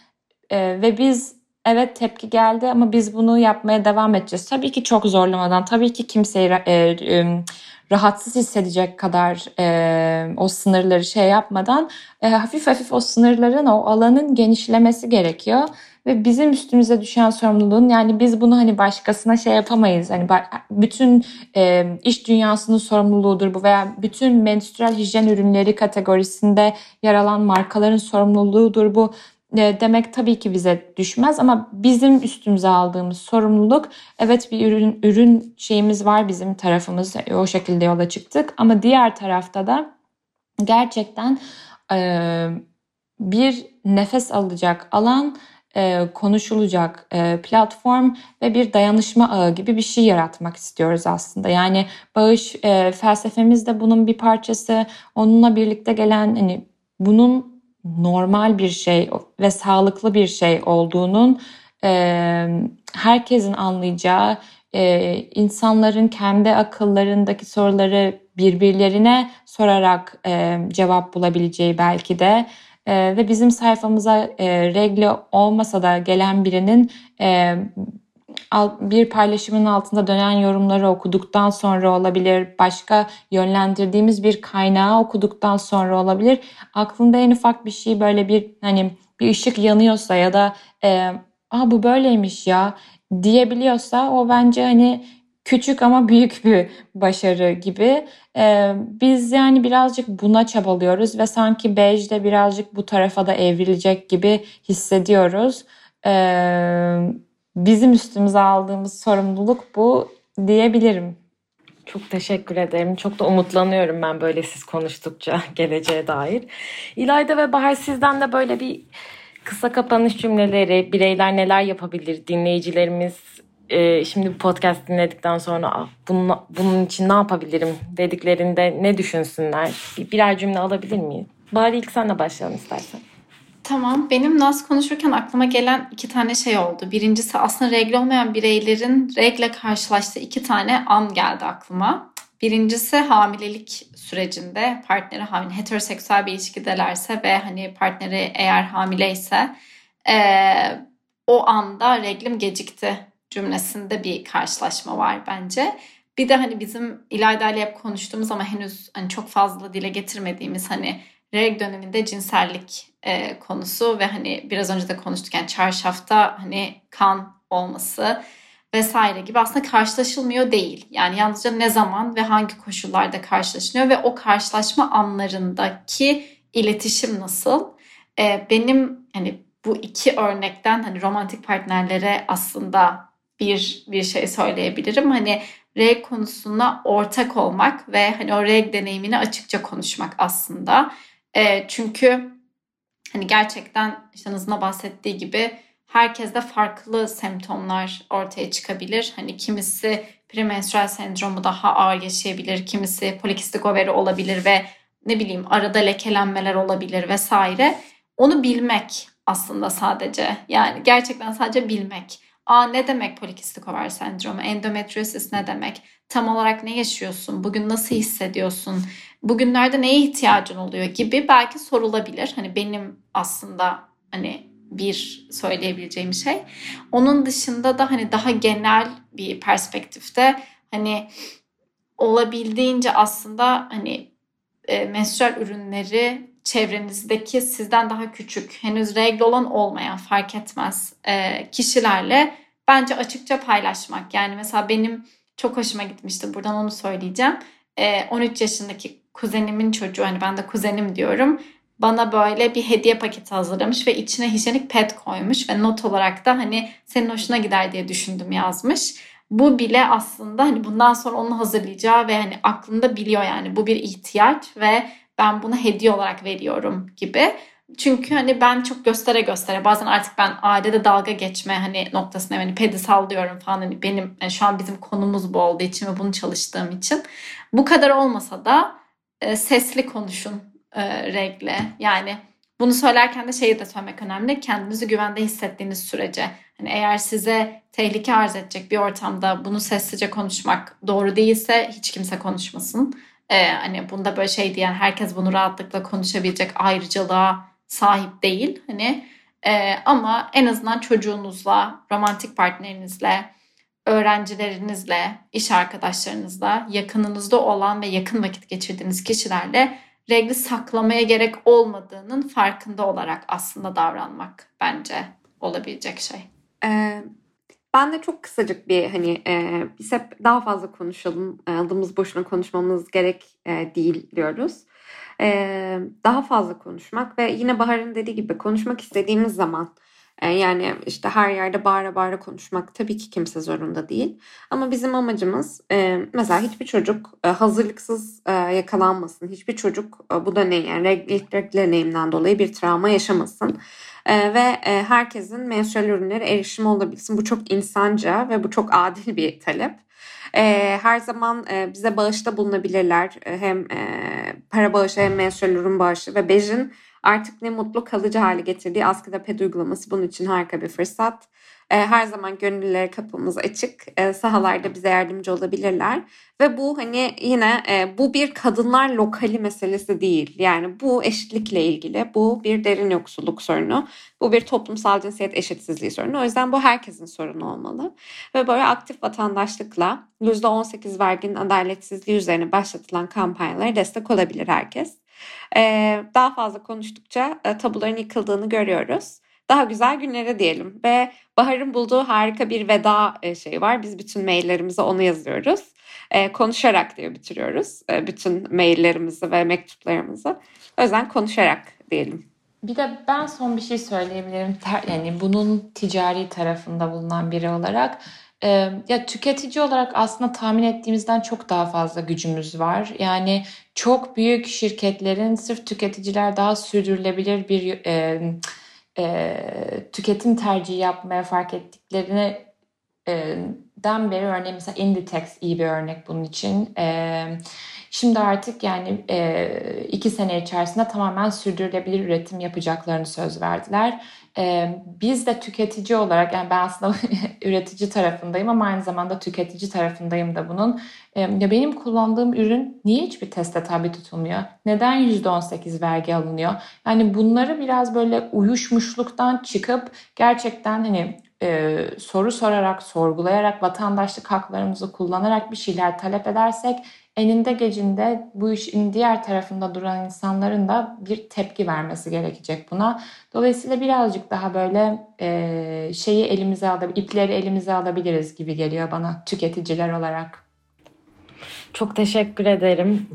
e, ve biz evet tepki geldi ama biz bunu yapmaya devam edeceğiz. Tabii ki çok zorlamadan, tabii ki kimseyi e, e, rahatsız hissedecek kadar e, o sınırları şey yapmadan e, hafif hafif o sınırların o alanın genişlemesi gerekiyor. Ve bizim üstümüze düşen sorumluluğun yani biz bunu hani başkasına şey yapamayız. Hani bütün e, iş dünyasının sorumluluğudur bu veya bütün menstrual hijyen ürünleri kategorisinde yer alan markaların sorumluluğudur bu demek tabii ki bize düşmez ama bizim üstümüze aldığımız sorumluluk evet bir ürün ürün şeyimiz var bizim tarafımız o şekilde yola çıktık ama diğer tarafta da gerçekten e, bir nefes alacak alan e, konuşulacak platform ve bir dayanışma ağı gibi bir şey yaratmak istiyoruz aslında. Yani bağış felsefemiz de bunun bir parçası. Onunla birlikte gelen hani bunun normal bir şey ve sağlıklı bir şey olduğunun e, herkesin anlayacağı, e, insanların kendi akıllarındaki soruları birbirlerine sorarak e, cevap bulabileceği belki de e, ve bizim sayfamıza e, regle olmasa da gelen birinin e, bir paylaşımın altında dönen yorumları okuduktan sonra olabilir. Başka yönlendirdiğimiz bir kaynağı okuduktan sonra olabilir. Aklında en ufak bir şey böyle bir hani bir ışık yanıyorsa ya da e, Aa bu böyleymiş ya diyebiliyorsa o bence hani küçük ama büyük bir başarı gibi. Ee, biz yani birazcık buna çabalıyoruz ve sanki Bej de birazcık bu tarafa da evrilecek gibi hissediyoruz. Ee, bizim üstümüze aldığımız sorumluluk bu diyebilirim. Çok teşekkür ederim. Çok da umutlanıyorum ben böyle siz konuştukça geleceğe dair. İlayda ve Bahar sizden de böyle bir kısa kapanış cümleleri, bireyler neler yapabilir, dinleyicilerimiz e, şimdi bu podcast dinledikten sonra ah, bunun, bunun için ne yapabilirim dediklerinde ne düşünsünler? Bir, birer cümle alabilir miyiz? Bari ilk senle başlayalım istersen. Tamam. Benim Naz konuşurken aklıma gelen iki tane şey oldu. Birincisi aslında regle olmayan bireylerin regle karşılaştığı iki tane an geldi aklıma. Birincisi hamilelik sürecinde partneri hamile, heteroseksüel bir ilişkidelerse ve hani partneri eğer hamileyse e, o anda reglim gecikti cümlesinde bir karşılaşma var bence. Bir de hani bizim İlayda ile hep konuştuğumuz ama henüz hani çok fazla dile getirmediğimiz hani reg döneminde cinsellik e, konusu ve hani biraz önce de konuştuk yani çarşafta hani kan olması vesaire gibi aslında karşılaşılmıyor değil. Yani yalnızca ne zaman ve hangi koşullarda karşılaşılıyor ve o karşılaşma anlarındaki iletişim nasıl? E, benim hani bu iki örnekten hani romantik partnerlere aslında bir bir şey söyleyebilirim. Hani reg konusunda ortak olmak ve hani o reg deneyimini açıkça konuşmak aslında. E, çünkü hani gerçekten işte Nazım'la bahsettiği gibi herkeste farklı semptomlar ortaya çıkabilir. Hani kimisi premenstrüel sendromu daha ağır yaşayabilir, kimisi polikistik overi olabilir ve ne bileyim arada lekelenmeler olabilir vesaire. Onu bilmek aslında sadece yani gerçekten sadece bilmek. Aa ne demek polikistik over sendromu? Endometriosis ne demek? Tam olarak ne yaşıyorsun? Bugün nasıl hissediyorsun? Bugünlerde neye ihtiyacın oluyor gibi belki sorulabilir. Hani benim aslında hani bir söyleyebileceğim şey. Onun dışında da hani daha genel bir perspektifte hani olabildiğince aslında hani e, menstrual ürünleri çevrenizdeki sizden daha küçük, henüz regle olan olmayan fark etmez e, kişilerle bence açıkça paylaşmak. Yani mesela benim çok hoşuma gitmişti. Buradan onu söyleyeceğim. E, 13 yaşındaki kuzenimin çocuğu hani ben de kuzenim diyorum. Bana böyle bir hediye paketi hazırlamış ve içine hijyenik pet koymuş ve not olarak da hani senin hoşuna gider diye düşündüm yazmış. Bu bile aslında hani bundan sonra onu hazırlayacağı ve hani aklında biliyor yani bu bir ihtiyaç ve ben bunu hediye olarak veriyorum gibi. Çünkü hani ben çok göstere göstere bazen artık ben ailede dalga geçme hani noktasına hani pedi sallıyorum falan hani benim yani şu an bizim konumuz bu olduğu için ve bunu çalıştığım için bu kadar olmasa da e, sesli konuşun e, regle yani bunu söylerken de şeyi de söylemek önemli. Kendinizi güvende hissettiğiniz sürece. Hani eğer size tehlike arz edecek bir ortamda bunu sessizce konuşmak doğru değilse hiç kimse konuşmasın. Ee, hani bunda böyle şey diyen herkes bunu rahatlıkla konuşabilecek ayrıcalığa sahip değil. Hani e, ama en azından çocuğunuzla, romantik partnerinizle, öğrencilerinizle, iş arkadaşlarınızla, yakınınızda olan ve yakın vakit geçirdiğiniz kişilerle regli saklamaya gerek olmadığının farkında olarak aslında davranmak bence olabilecek şey. Ee, ben de çok kısacık bir hani e, biz hep daha fazla konuşalım, e, adımız boşuna konuşmamız gerek e, değil diyoruz. E, daha fazla konuşmak ve yine Bahar'ın dediği gibi konuşmak istediğimiz zaman yani işte her yerde bağıra bağıra konuşmak tabii ki kimse zorunda değil. Ama bizim amacımız e, mesela hiçbir çocuk e, hazırlıksız e, yakalanmasın. Hiçbir çocuk e, bu deneyim yani ilk deneyimden dolayı bir travma yaşamasın. E, ve e, herkesin menstrual ürünlere erişimi olabilsin. Bu çok insanca ve bu çok adil bir talep. E, her zaman e, bize bağışta bulunabilirler. E, hem e, para bağışı hem menstrual ürün bağışı ve Bej'in artık ne mutlu kalıcı hale getirdiği askıda ped uygulaması bunun için harika bir fırsat. E, her zaman gönüllülere kapımız açık. E, sahalarda bize yardımcı olabilirler. Ve bu hani yine e, bu bir kadınlar lokali meselesi değil. Yani bu eşitlikle ilgili. Bu bir derin yoksulluk sorunu. Bu bir toplumsal cinsiyet eşitsizliği sorunu. O yüzden bu herkesin sorunu olmalı. Ve böyle aktif vatandaşlıkla %18 verginin adaletsizliği üzerine başlatılan kampanyalara destek olabilir herkes. Daha fazla konuştukça tabuların yıkıldığını görüyoruz. daha güzel günlere diyelim. Ve Bahar'ın bulduğu harika bir veda e, şeyi var. Biz bütün maillerimize onu yazıyoruz. E, konuşarak diye bitiriyoruz e, bütün maillerimizi ve mektuplarımızı. O yüzden konuşarak diyelim. Bir de ben son bir şey söyleyebilirim. Yani bunun ticari tarafında bulunan biri olarak ya tüketici olarak aslında tahmin ettiğimizden çok daha fazla gücümüz var. Yani çok büyük şirketlerin sırf tüketiciler daha sürdürülebilir bir e, e, tüketim tercihi yapmaya fark ettiklerini e, den beri örneğin mesela Inditex iyi bir örnek bunun için. E, şimdi artık yani e, iki sene içerisinde tamamen sürdürülebilir üretim yapacaklarını söz verdiler. Ee, biz de tüketici olarak yani ben aslında üretici tarafındayım ama aynı zamanda tüketici tarafındayım da bunun. Ee, ya benim kullandığım ürün niye hiçbir teste tabi tutulmuyor? Neden %18 vergi alınıyor? Yani bunları biraz böyle uyuşmuşluktan çıkıp gerçekten hani e, soru sorarak, sorgulayarak, vatandaşlık haklarımızı kullanarak bir şeyler talep edersek eninde gecinde bu işin diğer tarafında duran insanların da bir tepki vermesi gerekecek buna. Dolayısıyla birazcık daha böyle e, şeyi elimize alabilir, ipleri elimize alabiliriz gibi geliyor bana tüketiciler olarak. Çok teşekkür ederim.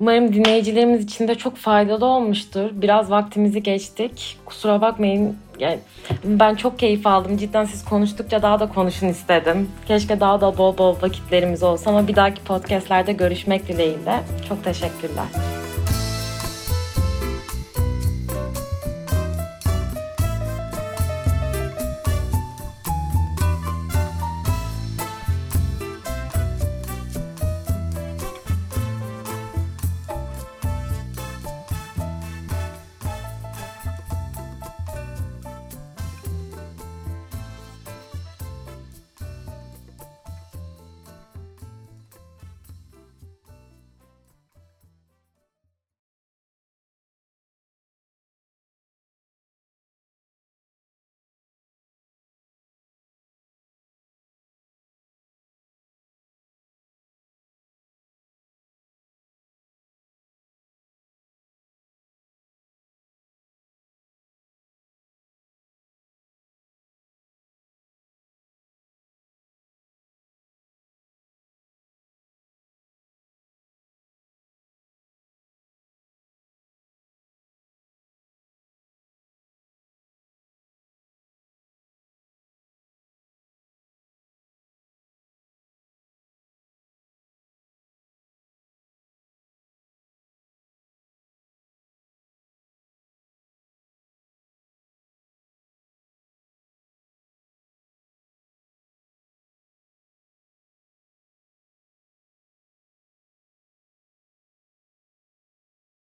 Umarım dinleyicilerimiz için de çok faydalı olmuştur. Biraz vaktimizi geçtik. Kusura bakmayın. Yani ben çok keyif aldım. Cidden siz konuştukça daha da konuşun istedim. Keşke daha da bol bol vakitlerimiz olsa ama bir dahaki podcastlerde görüşmek dileğiyle. Çok teşekkürler.